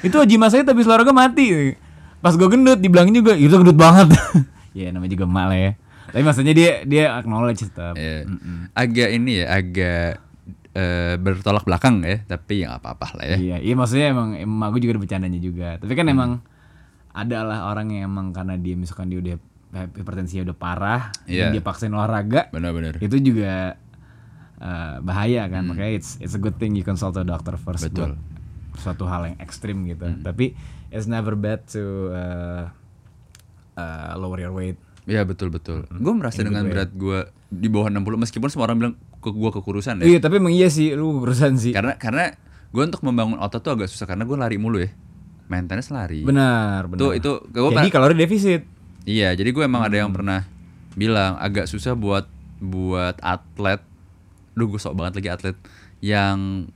itu Haji Mas saya tapi olahraga mati. Pas gue gendut dibilangin juga itu gendut banget. (laughs) ya namanya juga emak lah ya. Tapi maksudnya dia dia acknowledge tetap. Iya. Agak ini ya, agak eh, bertolak belakang ya, tapi ya nggak apa-apa lah ya. Iya, iya maksudnya emang emak gue juga ada bercandanya juga. Tapi kan emang ada lah orang yang emang karena dia misalkan dia udah hipertensinya udah parah Iya. dan dia paksain olahraga Benar-benar. itu juga eh, bahaya kan. Makanya it's it's a good thing you consult a doctor first Betul. buat suatu hal yang ekstrim gitu. Tapi it's never bad to uh, uh, lower your weight. Iya betul betul. Gue merasa In dengan way. berat gue di bawah 60 meskipun semua orang bilang ke gue kekurusan ya. Iya, tapi emang iya sih lu urusan sih. Karena karena gue untuk membangun otot tuh agak susah karena gue lari mulu ya. Maintenance lari. Benar, benar. Tuh itu gue Jadi kalori defisit. Iya, jadi gue emang ada yang Hmm. pernah bilang agak susah buat buat atlet. Duh, gue sok banget lagi atlet yang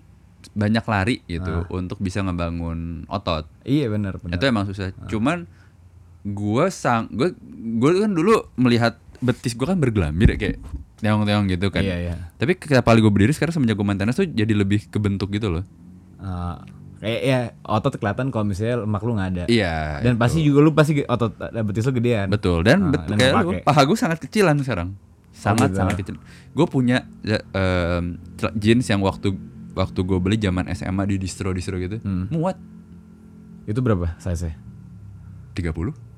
banyak lari gitu untuk bisa ngebangun otot. Iya benar, benar. Itu emang susah. Cuman gue sang gue gue kan dulu melihat betis gue kan bergelambir ya kayak teong-teong gitu kan. Iya, iya. Tapi kali gue berdiri sekarang semenjak gue main tenis tuh jadi lebih kebentuk gitu loh. Eh, kayak ya otot kelihatan kalau misalnya lemak lu nggak ada. Iya. Dan pasti juga lu pasti otot eh, betis lu gedean. Betul dan Ah, bet- dan kayak lu, paha gue sangat kecilan sekarang. Sangat gitu. sangat kecil. Gue punya ya, cel- jeans yang waktu waktu gue beli zaman SMA di distro distro gitu. Hmm. Muat Itu berapa size-nya? 30.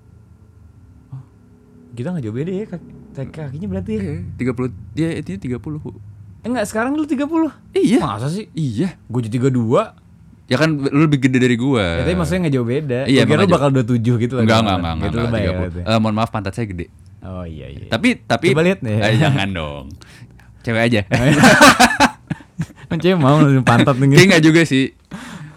Kita nggak jauh beda ya kaki, kakinya berarti ya. Eh, 30 dia itu 30. Bu. Enggak, sekarang lu 30. Iya. Masa sih? Iya. Gue jadi 32. Ya kan lu lebih gede dari gua. Ya, tapi maksudnya nggak jauh beda. Iya, Gua kira lu bakal 27 gitu lah. Enggak, enggak, enggak, enggak, Gitu enggak, lebay 30. berarti. Eh, mohon maaf pantat saya gede. Oh iya iya. Tapi tapi Coba lihat nih. Eh, jangan dong. Cewek aja. (laughs) Kan cewek mau pantat nih. Kayak enggak juga sih.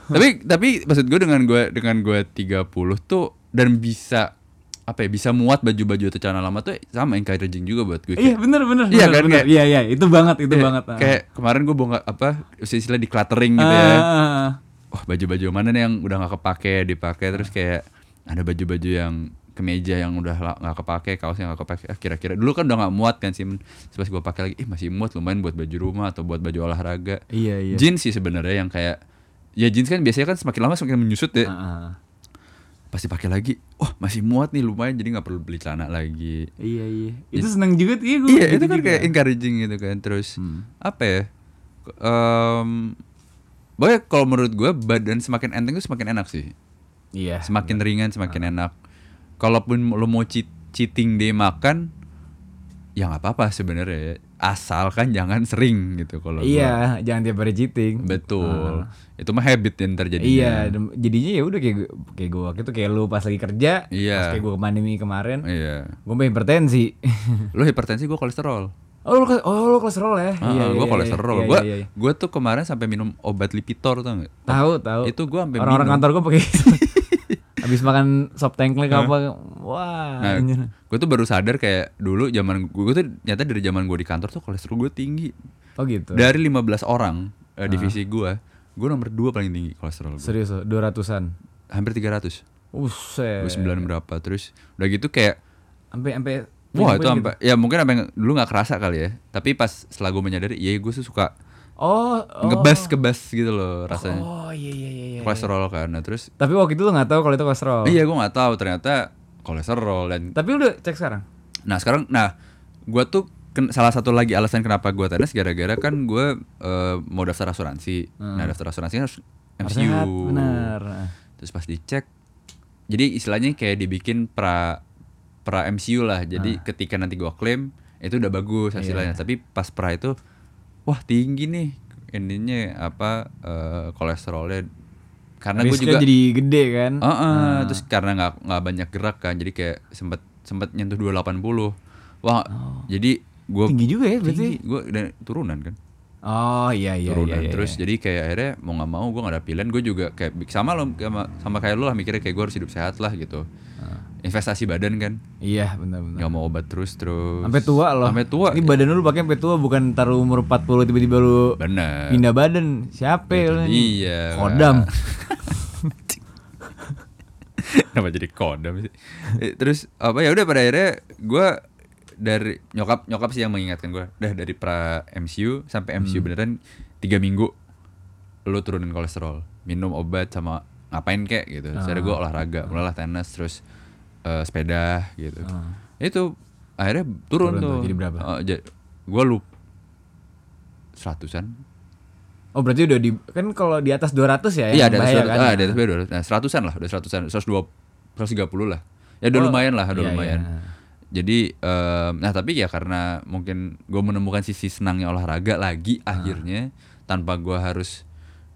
tapi tapi maksud gue dengan gue dengan gue 30 tuh dan bisa apa ya bisa muat baju-baju atau celana lama tuh sama encouraging juga buat gue. Iya bener bener. Iya bener, kan, bener. Iya iya itu banget itu Kayak- banget. ah. Kayak kemarin gue bongkar apa istilah di cluttering gitu Ah, ya. ah, ah. Wah baju-baju mana nih yang udah nggak kepake dipakai terus kayak ada baju-baju yang kemeja yang udah nggak kepake kaos yang nggak kepake ah, kira-kira dulu kan udah nggak muat kan sih pas gue pakai lagi eh masih muat lumayan buat baju rumah atau buat baju olahraga Iya iya. jeans sih sebenarnya yang kayak ya jeans kan biasanya kan semakin lama semakin menyusut ya ah. Pasti pakai lagi wah masih muat nih lumayan jadi nggak perlu beli celana lagi Iya iya. Itu seneng juga tuh iya gue. iya itu kan kayak encouraging gitu kan terus Hmm. apa ya Em Pokoknya kalau menurut gue badan semakin enteng tuh semakin enak sih Iya. semakin ringan semakin enak kalaupun lo mau cheat, cheating day makan ya nggak apa-apa sebenarnya asalkan jangan sering gitu kalau gua. Iya, jangan tiap hari cheating. betul itu mah habit yang terjadi Iya, jadinya ya udah kayak kayak gue waktu itu kayak lu pas lagi kerja, Iya. pas kayak gue pandemi kemarin, iya gue main hipertensi. lo hipertensi gue kolesterol oh lu oh lu kolesterol ya? Ah, gue kolesterol Iya, gue iya, iya. gue tuh kemarin sampai minum obat lipitor tau gak Tahu tahu. itu gue sampai Orang-orang minum. kantor gue pakai (laughs) Habis makan sop tengklek apa Wah Nah, anjir. gue tuh baru sadar kayak dulu zaman gue tuh nyata dari zaman gue di kantor tuh kolesterol gue tinggi. Oh gitu Dari 15 orang eh, divisi gue, gue nomor 2 paling tinggi kolesterol gue. Serius loh, 200an Hampir 300. Buset Gue 9 berapa terus udah gitu kayak Sampai sampai wah itu sampai ya mungkin sampai dulu nggak kerasa kali ya. Tapi pas setelah gue menyadari, iya gue tuh suka Oh, oh. ngebas kebas gitu loh rasanya. Oh iya iya iya iya. Kolesterol kan. Nah, terus Tapi waktu itu lu gak tahu kalau itu kolesterol iya gue nggak tahu ternyata kolesterol dan Tapi lu udah cek sekarang? Nah sekarang, nah gue tuh ken- salah satu lagi alasan kenapa gue tenis gara-gara kan gue eh, mau daftar asuransi. Nah daftar asuransi harus MCU. sehat, benar Terus pas dicek, jadi istilahnya kayak dibikin pra pra MCU lah. Jadi ketika nanti gue klaim itu udah bagus hasilnya. Tapi pas pra itu, wah tinggi nih ininya apa eh, kolesterolnya. Karena gue juga jadi gede kan Heeh, terus karena nggak nggak banyak gerak kan, jadi kayak sempet sempet nyentuh 280. Wah, jadi gue Oh. Tinggi juga ya berarti gue dan turunan kan, Oh iya iya turunan. iya, iya, terus jadi kayak akhirnya mau nggak mau gue nggak ada pilihan, gue juga kayak sama lo sama, sama kayak lo lah mikirnya kayak gue harus hidup sehat lah gitu. Investasi badan kan, Iya benar-benar nggak mau obat terus terus. Sampai tua loh Sampai tua. Ini badan lu pakai sampai tua bukan taruh umur 40 tiba-tiba lu Bener. pindah badan Siapa lu dia. Kodam (laughs) Kenapa jadi kodam sih? Eh, Terus apa ya udah pada akhirnya gue dari nyokap nyokap sih yang mengingatkan gue, dah dari pra MCU sampai MCU Hmm. beneran tiga minggu lu turunin kolesterol, minum obat sama ngapain kek gitu. Terus akhirnya gue olahraga, mulailah tenis terus eh, sepeda gitu. Itu akhirnya turun. Turun tuh, jadi berapa? gue lup seratusan. Oh berarti udah di Kan kalau di atas 200 ya Iya, ada atas kan? ah, di atas 200. Nah, seratusan lah, udah seratusan, 120 130 lah. Ya udah Oh, lumayan lah, udah iya, lumayan. iya. Jadi em, nah tapi ya karena mungkin gue menemukan sisi senangnya olahraga lagi Ah. akhirnya tanpa gua harus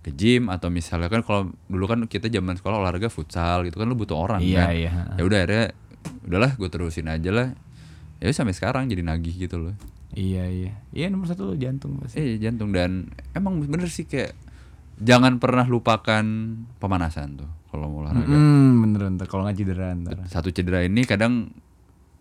ke gym atau misalnya kan kalau dulu kan kita zaman sekolah olahraga futsal gitu kan lu butuh orang Iya, kan. iya. Ya udah akhirnya udahlah gue terusin aja lah. Ya sampai sekarang jadi nagih gitu loh. Iya iya Iya nomor satu lu jantung pasti Eh jantung dan emang bener sih kayak jangan pernah lupakan pemanasan tuh kalau mau olahraga. Hmm bener bener Kalau nggak cedera ntar Satu cedera ini kadang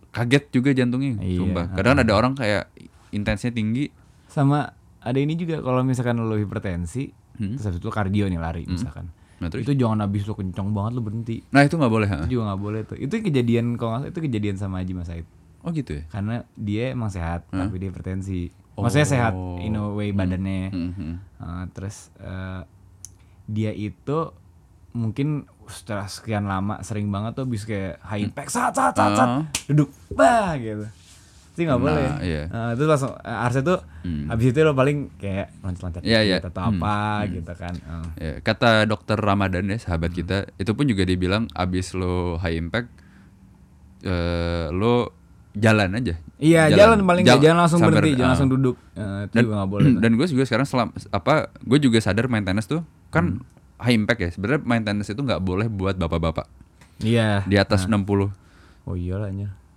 kaget juga jantungnya, Iya, sumpah. Kadang ada orang kayak intensnya tinggi, Sama ada ini juga kalau misalkan lu hipertensi Hmm. Terus habis itu kardio nih lari misalkan Nah, terus? Itu jangan habis lu kenceng banget lu berhenti Nah itu nggak boleh. ha? Itu juga nggak boleh tuh Itu kejadian kalau itu kejadian sama Haji Mas Said Oh gitu ya. karena dia emang sehat Hah? tapi dia hipertensi maksudnya sehat Oh. in a way badannya Hmm, hmm. Uh, terus uh, dia itu mungkin setelah sekian lama sering banget tuh bisa kayak high impact sat sat sat, sat, Ah. duduk bah gitu itu nggak Nah, boleh iya. Uh, itu langsung uh, harusnya tuh Hmm. habis itu lo paling kayak loncat-loncat Iya, dikit iya. atau Hmm. apa gitu kan. Uh. Ya, kata dokter Ramadan ya sahabat kita itu pun juga dibilang abis lo high impact eh lo jalan aja. Iya jalan, paling nggak Jal- jangan langsung sampai- berhenti jangan ah. langsung duduk. Uh, itu dan, juga boleh dan gue juga sekarang selam apa gue juga sadar maintenance tuh kan Hmm. high impact ya. Sebenarnya maintenance itu nggak boleh buat bapak-bapak. Iya. Di atas 60 oh iyalah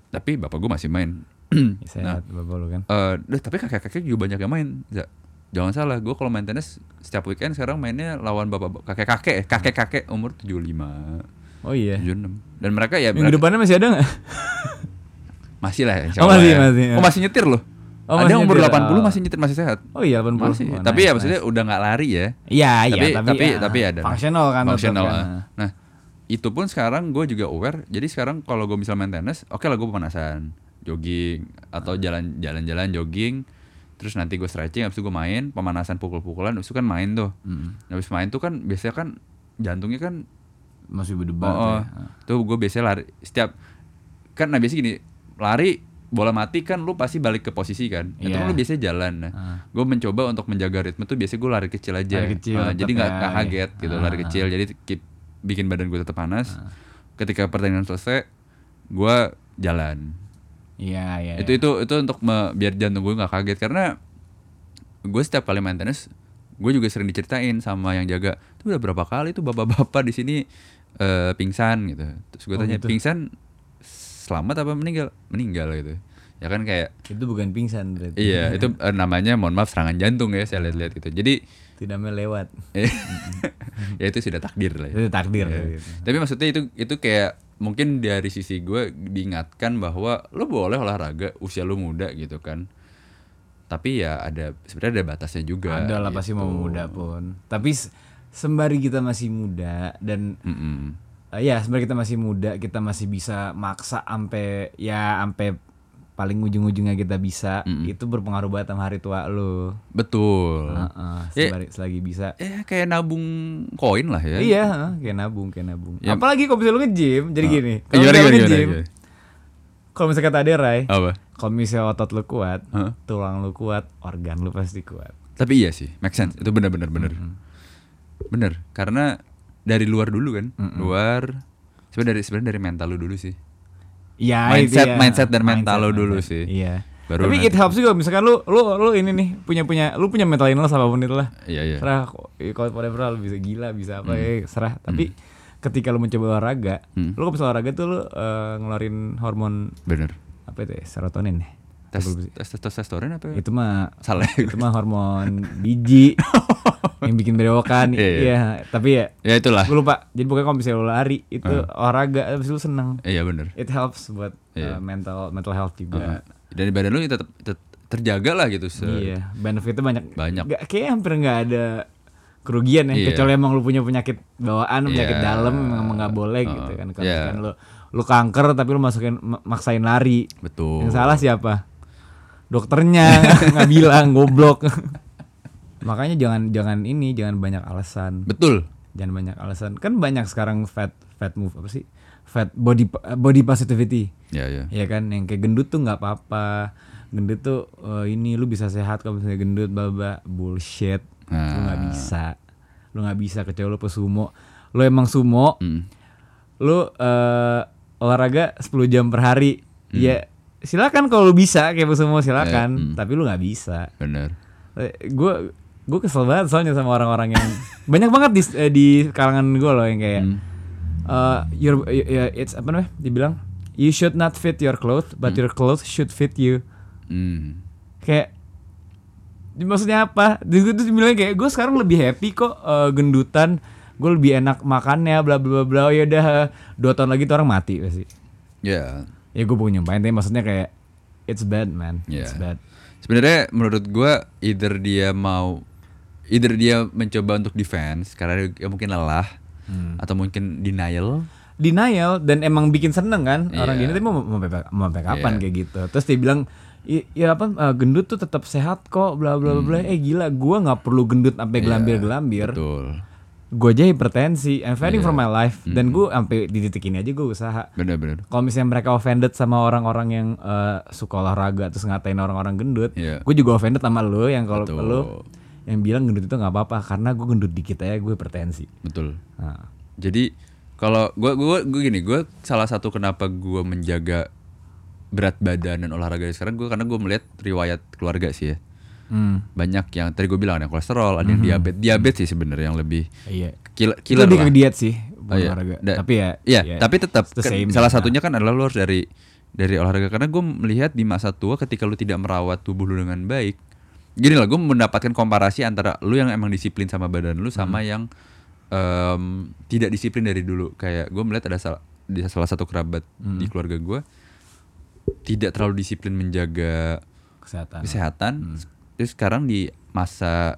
tapi bapak gue masih main (clears throat) sehat bapak lu kan Eh, deh, tapi kakek-kakek juga banyak yang main Za. jangan salah gue kalau maintenance setiap weekend sekarang mainnya lawan bapak kakek-kakek kakek-kakek umur 75 oh iya 76 dan mereka ya minggu mereka- depannya masih ada nggak (laughs) masih lah Oh, insya Allah masih, ya. masih, ya. oh masih nyetir loh Oh, ada umur nyetir. 80 Oh. masih nyetir masih sehat oh iya 80 masih Oh, tapi nice, ya maksudnya nice. udah nggak lari ya Iya, iya, tapi tapi, tapi ya, tapi ada Functional kan. tetap functional kan. ah. nah itu pun sekarang gue juga aware jadi sekarang kalau gue misal maintenance oke lah gue pemanasan jogging atau jalan jalan-jalan jogging terus nanti gue stretching habis itu gue main pemanasan pukul-pukulan habis itu kan main tuh Mm. habis main tuh kan biasanya kan jantungnya kan Masih berdebar oh, tuh oh. ya. tuh gue biasanya lari setiap kan nah biasanya gini lari bola mati kan lu pasti balik ke posisi kan itu Iya. kan lu biasanya jalan nah Ah. gue mencoba untuk menjaga ritme tuh biasanya gue lari kecil aja Lari kecil tetap jadi nggak ya, nggak iya. kaget gitu lari Ah. kecil jadi keep bikin badan gue tetap panas ketika pertandingan selesai gue jalan Iya, iya. itu itu itu untuk me- biar jantung gue nggak kaget karena gue setiap kali maintenance gue juga sering diceritain sama yang jaga itu udah berapa kali tuh bapak-bapak di sini eh, pingsan gitu terus gue Oh, tanya gitu. pingsan selamat apa meninggal meninggal gitu ya kan kayak itu bukan pingsan berarti. iya (laughs) itu eh, namanya mohon maaf serangan jantung ya saya lihat-lihat gitu jadi Tidak melewat. (laughs) ya itu sudah takdir lah ya. Itu takdir. Iya. gitu. Tapi maksudnya itu itu kayak mungkin dari sisi gue diingatkan bahwa lu boleh olahraga usia lu muda gitu kan. Tapi ya ada sebenarnya ada batasnya juga. Ada lah pasti mau gitu. muda pun. Tapi sembari kita masih muda dan Mm-mm. eh, ya sembari kita masih muda, kita masih bisa maksa sampai ya sampai paling ujung-ujungnya kita bisa, itu berpengaruh banget sama hari tua lu. Betul. Heeh, Eh, sembari selagi bisa. Ya kayak nabung koin lah ya. Iya, heeh, kayak nabung, kayak nabung. Ya. Apalagi kalau misalnya lu nge-gym, jadi Ah. gini. Iya, Kalau gimana, misalnya lu gimana, nge-gym, kalau misalnya kata Aderai, Apa? kalau misalnya otot lu kuat, Hah? tulang lu kuat, organ lu pasti kuat. Tapi iya sih, make sense. Itu benar-benar benar. Bener, karena dari luar dulu kan. Luar sebenarnya dari sebenarnya dari mental lu dulu sih. Iya, Mindset- ya. mindset dan mental lu dulu sih. Iya. Baru Tapi nanti. it helps juga misalkan lu lu lu ini nih punya punya lu punya mental illness apa pun itu lah. Iya, iya. Serah eh, kalau whatever lu bisa gila bisa apa ya serah. Tapi ketika lu mencoba olahraga, Hmm. lu kalau olahraga tuh lu eh, ngeluarin hormon Bener. apa itu ya? Serotonin ya. Tes, tes testosteron apa? Itu mah Salah. (laughs) itu mah hormon biji (laughs) yang bikin berewokan. Iya, iya. Iya, tapi ya ya itulah. gue lupa. Jadi pokoknya kalau misalnya lari itu Ah. olahraga terus lu seneng. Iya bener. It helps buat Iya. uh, mental mental health juga. Uh, dan badan lu tetap terjaga lah gitu. Se Iya, benefitnya banyak. Banyak. Gak, kayak hampir nggak ada kerugian ya, Iya. kecuali emang lu punya penyakit bawaan, penyakit Iya. dalam emang nggak boleh Oh, gitu kan. Kalau misalkan lu lu kanker tapi lu masukin ma- maksain lari. Betul. Yang salah siapa? Dokternya (laughs) nggak bilang goblok. (laughs) Makanya jangan jangan ini, jangan banyak alasan. Betul. Jangan banyak alasan. Kan banyak sekarang fat fat move apa sih? Fat body body positivity. Ya ya. Ya kan yang kayak gendut tuh nggak apa-apa. Gendut tuh eh, ini lu bisa sehat kalau misalnya gendut baba bullshit. Lu nggak Nah. bisa. Lu nggak bisa kecuali lu pesumo. Lu emang sumo, Hmm. lu eh, olahraga 10 jam per hari. Hmm. Ya silakan kalau lu bisa kayak pesumo silakan, Ya, hmm. tapi lu nggak bisa. Bener. Gue gue kesel banget soalnya sama orang-orang yang (laughs) banyak banget di eh, di kalangan gue loh yang kayak Hmm. uh, your y- it's apa namanya dibilang you should not fit your clothes but your clothes should fit you Hmm. kayak maksudnya apa gue tuh bilang kayak gue sekarang lebih happy kok uh, gendutan gue lebih enak makannya bla bla bla bla ya udah dua tahun lagi tuh orang mati pasti Ya. Ya gue punya nyumpain tapi maksudnya kayak it's bad man Ya. it's bad Sebenarnya menurut gua either dia mau either dia mencoba untuk defense karena dia mungkin lelah Hmm. atau mungkin denial. denial dan emang bikin seneng kan orang Iya. gini tuh mau mau sampai mau sampai kapan Iya. kayak gitu terus dia bilang "I- ya apa eh, gendut tuh tetap sehat kok bla bla bla bla eh gila gua nggak perlu gendut sampai gelambir gelambir Hmm. Iya, Betul. Gue aja hipertensi I'm fighting Iya. for my life Hmm. dan gue sampai di titik ini aja gue usaha Bener-bener. kalau misalnya mereka offended sama orang-orang yang eh, suka olahraga terus ngatain orang-orang gendut Iya. gue juga offended sama lo yang kalau lo yang bilang gendut itu nggak apa-apa karena gue gendut dikit aja gue hipertensi Betul. nah, Jadi kalau gua gua gua gini, gua salah satu kenapa gua menjaga berat badan dan olahraga sekarang gua karena gua melihat riwayat keluarga sih ya. Hmm, Banyak yang tadi gua bilang ada yang kolesterol, ada yang diabetes. Diabetes sih sebenarnya yang lebih iya killer, killer lebih lah. ke diet sih Oh, iya. olahraga Da- tapi ya Iya, ya, tapi tetap same salah ya. satunya kan adalah lu harus dari dari olahraga karena gue melihat di masa tua ketika lu tidak merawat tubuh lu dengan baik. Gini lah, gue mendapatkan komparasi antara lu yang emang disiplin sama badan lu sama Hmm. yang em, tidak disiplin dari dulu. Kayak gue melihat ada salah, di salah satu kerabat Hmm. di keluarga gue tidak terlalu disiplin menjaga kesehatan kesehatan. Hmm. Terus sekarang di masa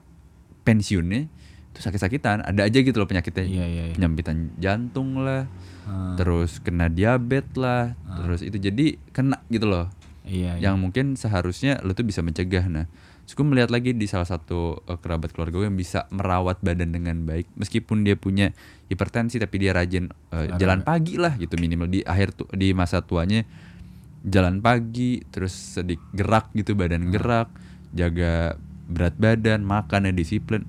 pensiunnya itu sakit-sakitan. Ada aja gitu loh penyakitnya. Iya, iya, iya. Penyampitan jantung lah. Hmm. Terus kena diabetes lah. Terus itu jadi kena gitu loh. iya, iya. Yang mungkin seharusnya lo tuh bisa mencegah. Nah, terus gue melihat lagi di salah satu eh, kerabat keluarga gue yang bisa merawat badan dengan baik meskipun dia punya hipertensi tapi dia rajin eh, jalan pagi lah gitu minimal di akhir tu, di masa tuanya jalan pagi terus sedikit gerak gitu badan gerak jaga berat badan makannya disiplin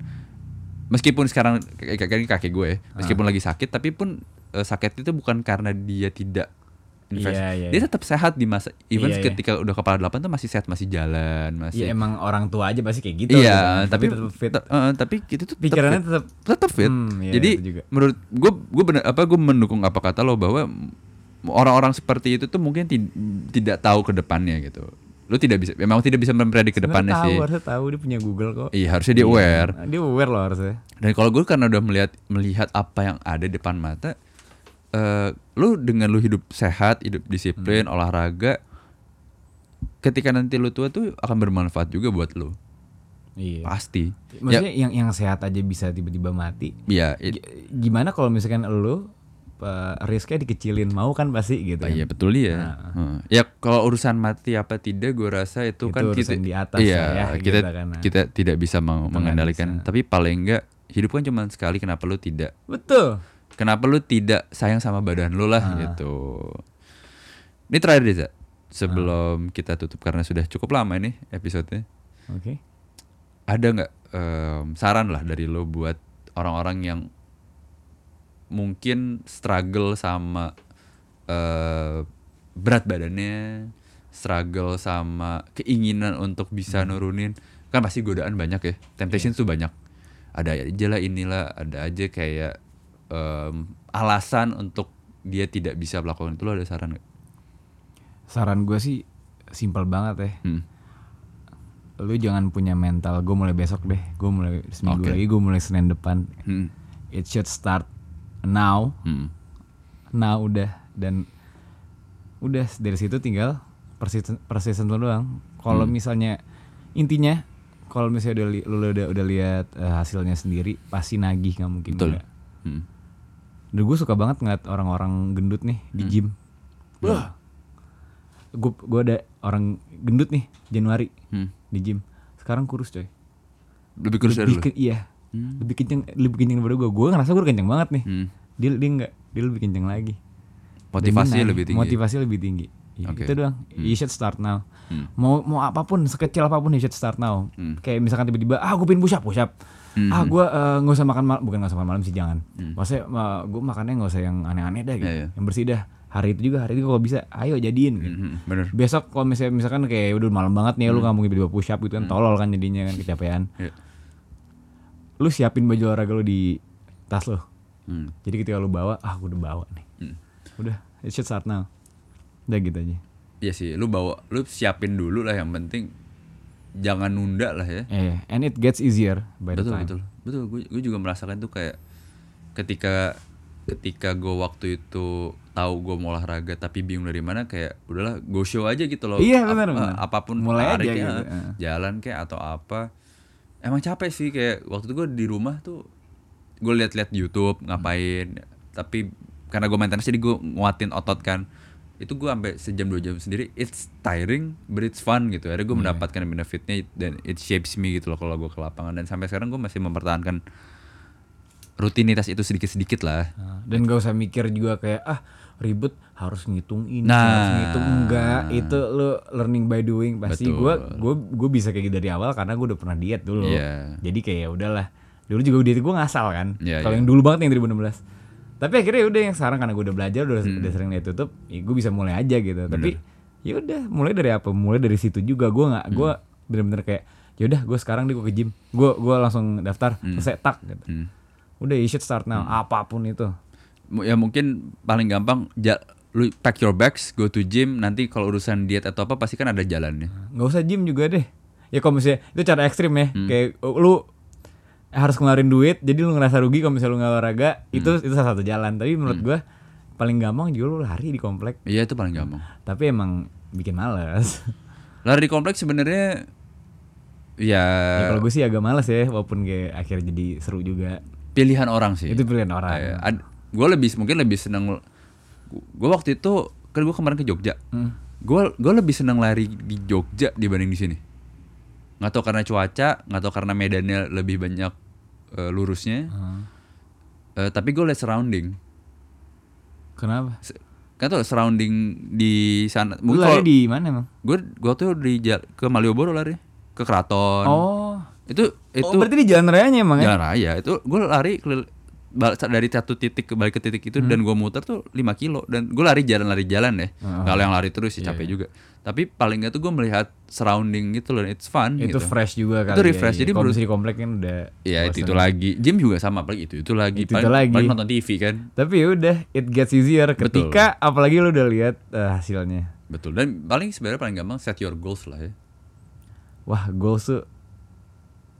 meskipun sekarang kayak kakek gue ya, meskipun lagi sakit tapi pun eh, sakit itu bukan karena dia tidak invest Iya, iya, dia iya. tetap sehat di masa even Iya, iya. ketika udah kepala delapan tuh masih sehat masih jalan masih Iya emang orang tua aja pasti kayak gitu gitu iya kan. tapi tetap fit eh, tapi itu tuh pikirannya tetap tetap fit Hmm, iya, jadi juga. menurut gue gue bener apa gue mendukung apa kata lo bahwa orang-orang seperti itu tuh mungkin ti- tidak tahu ke depannya gitu lu tidak bisa memang tidak bisa mempredik ke depannya Sebenarnya sih. tahu, harusnya tahu dia punya Google kok. Iya harusnya dia aware. Nah, dia aware loh harusnya. Dan kalau gue karena udah melihat melihat apa yang ada di depan mata, eh lu dengan lu hidup sehat, hidup disiplin, Hmm. olahraga, ketika nanti lu tua tuh akan bermanfaat juga buat lu, iya. Pasti. maksudnya yang yang sehat aja bisa tiba-tiba mati. Ya, it- G- gimana kalau misalkan lu uh, risknya dikecilin mau kan pasti gitu ah, kan? iya betul ya. Heeh. Ya kalau urusan mati apa tidak, gue rasa itu, Itu kan kita di atas iya, ya, kita kita kan. kita tidak bisa meng- mengendalikan. bisa. Tapi paling enggak hidup kan cuma sekali, kenapa lu tidak betul Kenapa lu tidak sayang sama badan lu lah Ah. gitu. Ini terakhir Deza. Sebelum kita tutup karena sudah cukup lama ini episodenya. oke Ada nggak em, saran lah dari lo buat orang-orang yang mungkin struggle sama eh, berat badannya, struggle sama keinginan untuk bisa Hmm. nurunin. Kan pasti godaan banyak ya. Temptation tuh banyak. Ada aja lah inilah, ada aja kayak em, alasan untuk dia tidak bisa melakukan itu lo ada saran nggak? saran gue sih simpel banget ya Hmm. lu jangan punya mental gue mulai besok deh gue mulai seminggu Oke. lagi gue mulai senin depan Hmm. it should start now Hmm. now udah dan udah dari situ tinggal persisten persisten doang kalau Hmm. misalnya intinya kalau misalnya udah li- lu udah udah lihat eh, hasilnya sendiri pasti nagih nggak mungkin Betul. enggak. Hmm. Dan gue suka banget ngeliat orang-orang gendut nih di gym. Wah. Gue gue ada orang gendut nih Januari Hmm. di gym. Sekarang kurus coy. Lebih kurus dari ke- iya. Hmm. Lebih kenceng lebih kenceng daripada gue. Gue ngerasa gue kenceng banget nih. Hmm. Dia dia enggak, dia lebih kenceng lagi. Motivasi lebih tinggi. Motivasi lebih tinggi. Iya, Oke. Itu doang. You should start now. Hmm. Mau mau apa pun sekecil apa pun you should start now. Hmm. Kayak misalkan tiba-tiba ah gue pengen push up, push up. Hmm. Ah gue eh, nggak usah makan malam, bukan nggak usah makan malam sih jangan. Hmm. Maksudnya gue makannya nggak usah yang aneh-aneh dah gitu. Iya, iya. Yang bersih dah. Hari itu juga hari itu kalau bisa ayo jadiin gitu. Hmm, bener. Besok kalau misalnya misalkan kayak udah malam banget nih lu nggak mungkin tiba-tiba push up gitu kan tolol kan jadinya kan kecapean. Iya. Lu siapin baju olahraga lu di tas lu. Hmm. Jadi ketika lu bawa, ah gue udah bawa nih. Hmm. Udah, it should start now. Udah gitu aja. Iya sih, lu bawa, lu siapin dulu lah yang penting jangan nunda lah ya. Eh, and it gets easier by the betul time. betul betul. Gue gue juga merasakan tuh kayak ketika ketika gue waktu itu tahu gue mau olahraga tapi bingung dari mana kayak udahlah go show aja gitu loh. Iya, benar, Ap- benar. Apa pun Mulai aja gitu, eh. jalan kayak atau apa. Emang capek sih kayak waktu itu gue di rumah tuh gue liat-liat YouTube ngapain tapi karena gue maintenance jadi gue nguatin otot kan. Itu gue sampai sejam dua jam sendiri it's tiring but it's fun gitu. Ada gue Iya. mendapatkan benefitnya dan it shapes me gitu loh kalau gue ke lapangan. Dan sampai sekarang gue masih mempertahankan rutinitas itu sedikit sedikit lah. Nah, dan gak usah mikir juga kayak ah ribet harus ngitung ini Nah. harus ngitung enggak. Itu lu learning by doing. Pasti gua gua gue bisa kayak gitu dari awal karena gue udah pernah diet dulu. Iya. jadi kayak ya udahlah. Dulu juga diet gue ngasal kan. Iya, kalau iya. yang dulu banget yang 2016 tapi akhirnya ya udah yang sekarang karena gue udah belajar udah, Hmm. udah sering diet tutup ya gue bisa mulai aja gitu. Tapi ya udah mulai dari apa? Mulai dari situ juga. Gue nggak gue Hmm. bener-bener kayak ya udah gue sekarang deh gue ke gym. Gue gua langsung daftar selesai tak gitu. Hmm. udah you should start now. Apa pun itu ya mungkin paling gampang ja- lu pack your bags go to gym nanti kalau urusan diet atau apa pasti kan ada jalannya. Nggak usah gym juga deh. Ya kalau misalnya itu cara ekstrim ya. Hmm. kayak lu harus ngeluarin duit jadi lu ngerasa rugi kalau misalnya lu nggak olahraga itu Hmm. itu salah satu jalan. Tapi menurut gua paling gampang juga lu lari di komplek. Iya itu paling gampang. Tapi emang bikin males. (laughs) Lari di kompleks sebenarnya ya, ya kalau gue sih agak males ya walaupun kayak akhirnya jadi seru juga. Pilihan orang sih. Itu pilihan orang gue lebih mungkin lebih seneng gue waktu itu kan gue kemarin ke Jogja. Hmm. gue gue lebih seneng lari di Jogja dibanding di sini. Nggak tahu karena cuaca nggak tahu karena medannya lebih banyak eh, lurusnya. Hmm. Eh, tapi gue liat surrounding. Kenapa? Se- kan tuh surrounding di sana. Lu mungkin lari di mana emang? gue gue tuh di ke Malioboro lari. Ke keraton. Oh. Itu itu oh berarti di jalan rayanya emang ya? Jalan raya. Itu gue lari dari satu titik ke balik ke titik itu Hmm. dan gue muter tuh 5 kilo dan gue lari jalan lari jalan ya kalau yang lari terus sih Iya, capek juga. Tapi paling nggak tuh gue melihat surrounding gitu loh it's fun itu gitu. fresh juga kali Itu ya, refresh, iya. jadi misalnya di komplek kan udah ya itu itu lagi. Gym juga sama apalagi itu itu lagi. Itu- paling, itu lagi. paling nonton TV kan. Tapi ya udah, it gets easier ketika apalagi lu udah lihat eh, hasilnya. betul. Dan paling sebenarnya paling gampang set your goals lah ya. Wah, goals tuh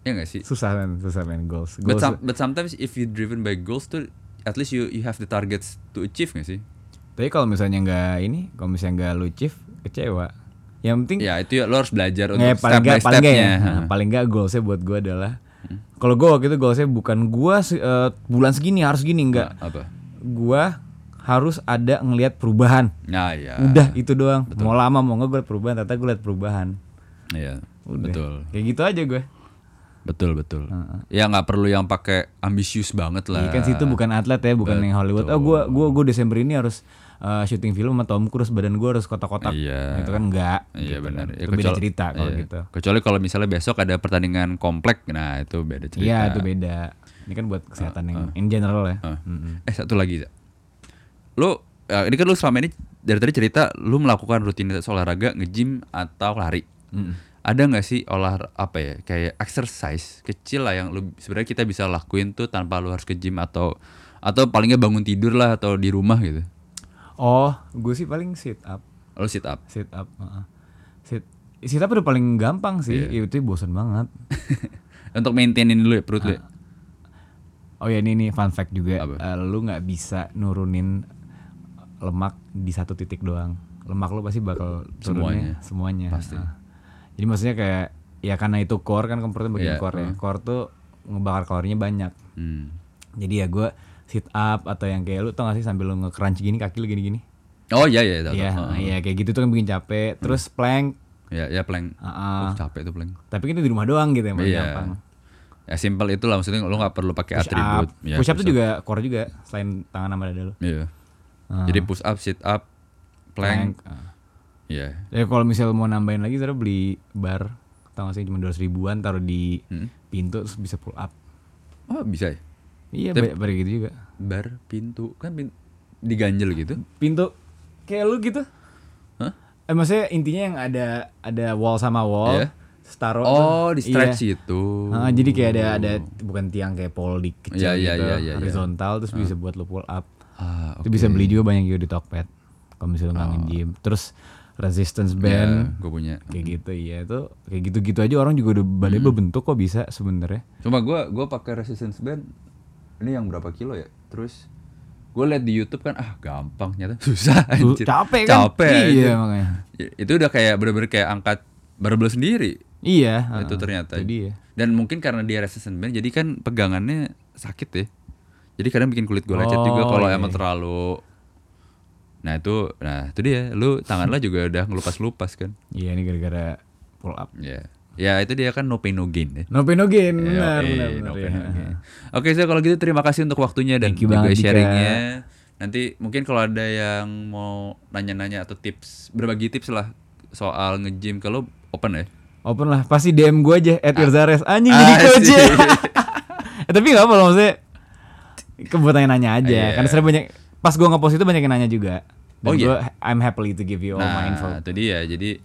ya nggak sih susah men, susah men goals. but, Goals some- but sometimes if you driven by goals tuh at least you you have the targets to achieve nggak sih Tapi kalau misalnya nggak ini, kalau misalnya nggak lu achieve, kecewa. Yang penting ya itu ya lo harus belajar nggak, untuk paling step by nggak paling stepnya ya. Nah, paling nggak goalsnya buat gua adalah kalau gua waktu itu goalsnya bukan gua se- eh, bulan segini harus gini enggak. apa Gua harus ada ngelihat perubahan. nah ya Udah itu doang. Mau lama mau nggak gue liat perubahan, ternyata gue liat perubahan. Iya, Udah. betul, Kayak gitu aja gue. Betul, betul. Ya nggak perlu yang pakai ambisius banget lah. Iya kan situ bukan atlet ya, bukan yang Hollywood. Oh gua gua gua Desember ini harus uh, syuting film sama Tom Cruise, badan gua harus kotak-kotak. Iya. Itu kan enggak. Iya gitu benar. kan. Ya, Itu beda kecuali- cerita kalau iya. gitu. Kecuali kalau misalnya besok ada pertandingan komplek, nah itu beda cerita. Iya, itu beda. Ini kan buat kesehatan yang in general ya. Ah. Mm-mm. Eh satu lagi, lu ya, ini kan lu selama ini dari tadi cerita lu melakukan rutinitas olahraga, nge-gym atau lari. Mm-mm. Ada nggak sih olah apa ya kayak exercise kecil lah yang lu sebenarnya kita bisa lakuin tuh tanpa lu harus ke gym atau atau palingnya bangun tidur lah atau di rumah gitu. Oh, gue sih paling sit up, Lu sit up. sit up. Sit sit up udah paling gampang sih. Iya. Itu bosan banget. (laughs) Untuk maintainin dulu ya perut lu. ya? Oh ya ini nih fun fact juga. Apa? Eh, lu nggak bisa nurunin lemak di satu titik doang. Lemak lu pasti bakal turunnya semuanya. Pasti. Ah. Jadi maksudnya kayak ya karena itu core kan kompornya bagian Iya, core ya. uh. Core tuh ngebakar kalorinya banyak. Hmm. Jadi ya gue sit up atau yang kayak lu tau gak sih sambil lu nge-crunch gini kaki lu gini-gini. Oh iya iya tahu. Iya, tahu. nah, iya kayak gitu tuh kan bikin capek. Terus plank. Ya ya plank. Ah. Uh, capek tuh plank. Tapi kan itu di rumah doang gitu yang paling Iya. gampang. Ya simpel itu lah maksudnya lu nggak perlu pakai Push atribut. up. Ya, push up tuh juga core juga selain tangan sama dada lu. Iya. Ah. Jadi push up, sit up, plank. Ah. Iya. Ya kalau misal mau nambahin lagi saya beli bar tau gak sih cuma 200 ribuan taruh di Hmm. pintu terus bisa pull up. Oh bisa ya. Iya, Tapi- bar, gitu juga. Bar, pintu kan pin diganjel gitu. Pintu kayak lu gitu. Hah? Eh maksudnya intinya yang ada ada wall sama wall. Iya. terus taruh Oh, di stretch Iya. itu. Ah, jadi kayak ada ada bukan tiang kayak pole di kecil Iya, iya, gitu, iya, iya, iya. horizontal terus bisa buat lu pull up. Ah, Itu bisa beli juga banyak juga di Tokped. Kalau misalnya lu nggak nge-gym. Terus resistance band gue punya. kayak gitu iya itu kayak gitu-gitu aja orang juga udah badannya Hmm. berbentuk kok bisa sebenarnya. Cuma gua gua pakai resistance band ini yang berapa kilo ya? Terus gue liat di YouTube kan ah gampang nyata (laughs) susah anjir. capek kan? Capek. Iya anjir. makanya. Ya, Itu udah kayak bener-bener kayak angkat barbel sendiri. Iya. itu heeh. ternyata. Jadi ya. Dan mungkin karena dia resistance band jadi kan pegangannya sakit ya. Jadi kadang bikin kulit gue lecet juga Oh, kalau iya, emang terlalu Nah itu, nah itu dia, lu tangan lo juga udah ngelupas-lupas kan? Iya ini gara-gara pull up. Ya, ya itu dia kan no pain no gain ya. No pain no gain, Yoi, benar benar no benar. pain, ya. no gain. Oke, so kalau gitu terima kasih untuk waktunya dan juga sharingnya. Nanti mungkin kalau ada yang mau nanya-nanya atau tips, berbagi tips lah soal nge-gym kalau open ya. Open lah, pasti DM gue aja at Irzares anjing jadi Ah, (laughs) coach. sih. (laughs) eh, tapi gak apa loh maksudnya kebutuhan nanya aja. Iya. Karena sering banyak pas gue ngepost itu banyak yang nanya juga. Dan Oh, iya? gua, I'm happily to give you all my info. Nah, itu dia. Jadi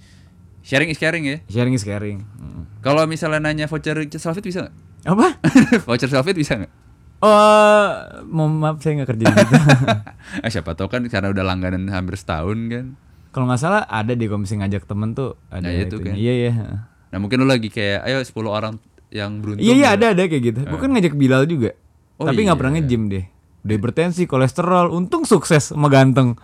sharing is caring ya. Sharing is caring. Hmm. Kalau misalnya nanya voucher selfie bisa nggak? (laughs) Apa? (laughs) voucher selfie bisa nggak? Oh, mau maaf saya nggak kerja di situ. (laughs) Eh, siapa tahu kan karena udah langganan hampir setahun kan. Kalau nggak salah ada di komisi ngajak temen tuh ada Nah, itu itunya. kan. Iya iya. Nah mungkin lu lagi kayak ayo 10 orang yang beruntung. Iya iya gitu. ada ada kayak gitu. Gue kan ngajak Bilal juga. Oh, tapi nggak iya. pernah nge-gym deh. Udah hipertensi, kolesterol, untung sukses sama ganteng. (laughs)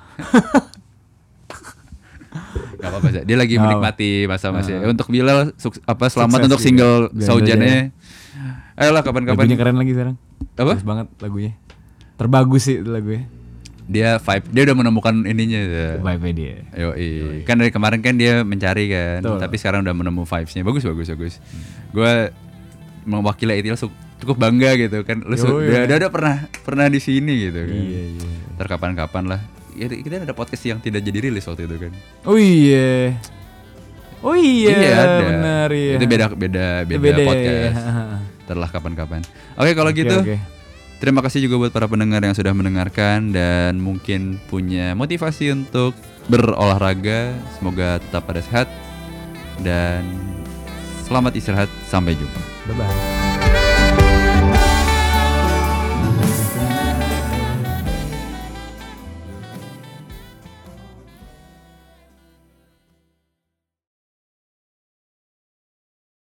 Gak apa-apa. Dia lagi menikmati masa-masa. Untuk Bilal suk- apa selamat. Sukses untuk juga. single Saujannya. Ayolah kapan-kapan. Lagunya keren lagi sekarang. Apa? Bagus banget lagunya. Terbagus sih itu lagunya. Dia vibe, dia udah menemukan ininya. Vibe dia. Yo, kan dari kemarin kan dia mencari kan, Betul. tapi sekarang udah menemu vibesnya bagus bagus bagus. Gue mewakili su- cukup bangga gitu kan, lu su- Yoi. udah, udah, udah pernah pernah di sini gitu kan. Iya iya. Ntar kapan-kapan lah. Ya, kita ada podcast yang tidak jadi rilis waktu itu kan. Oh iya. Oh iya, ada. benar iya. Itu beda beda beda, beda podcast. Ntarlah kapan-kapan. Oke kalau Oke, gitu. oke. Terima kasih juga buat para pendengar yang sudah mendengarkan dan mungkin punya motivasi untuk berolahraga. Semoga tetap pada sehat dan selamat istirahat. Sampai jumpa. Bye bye.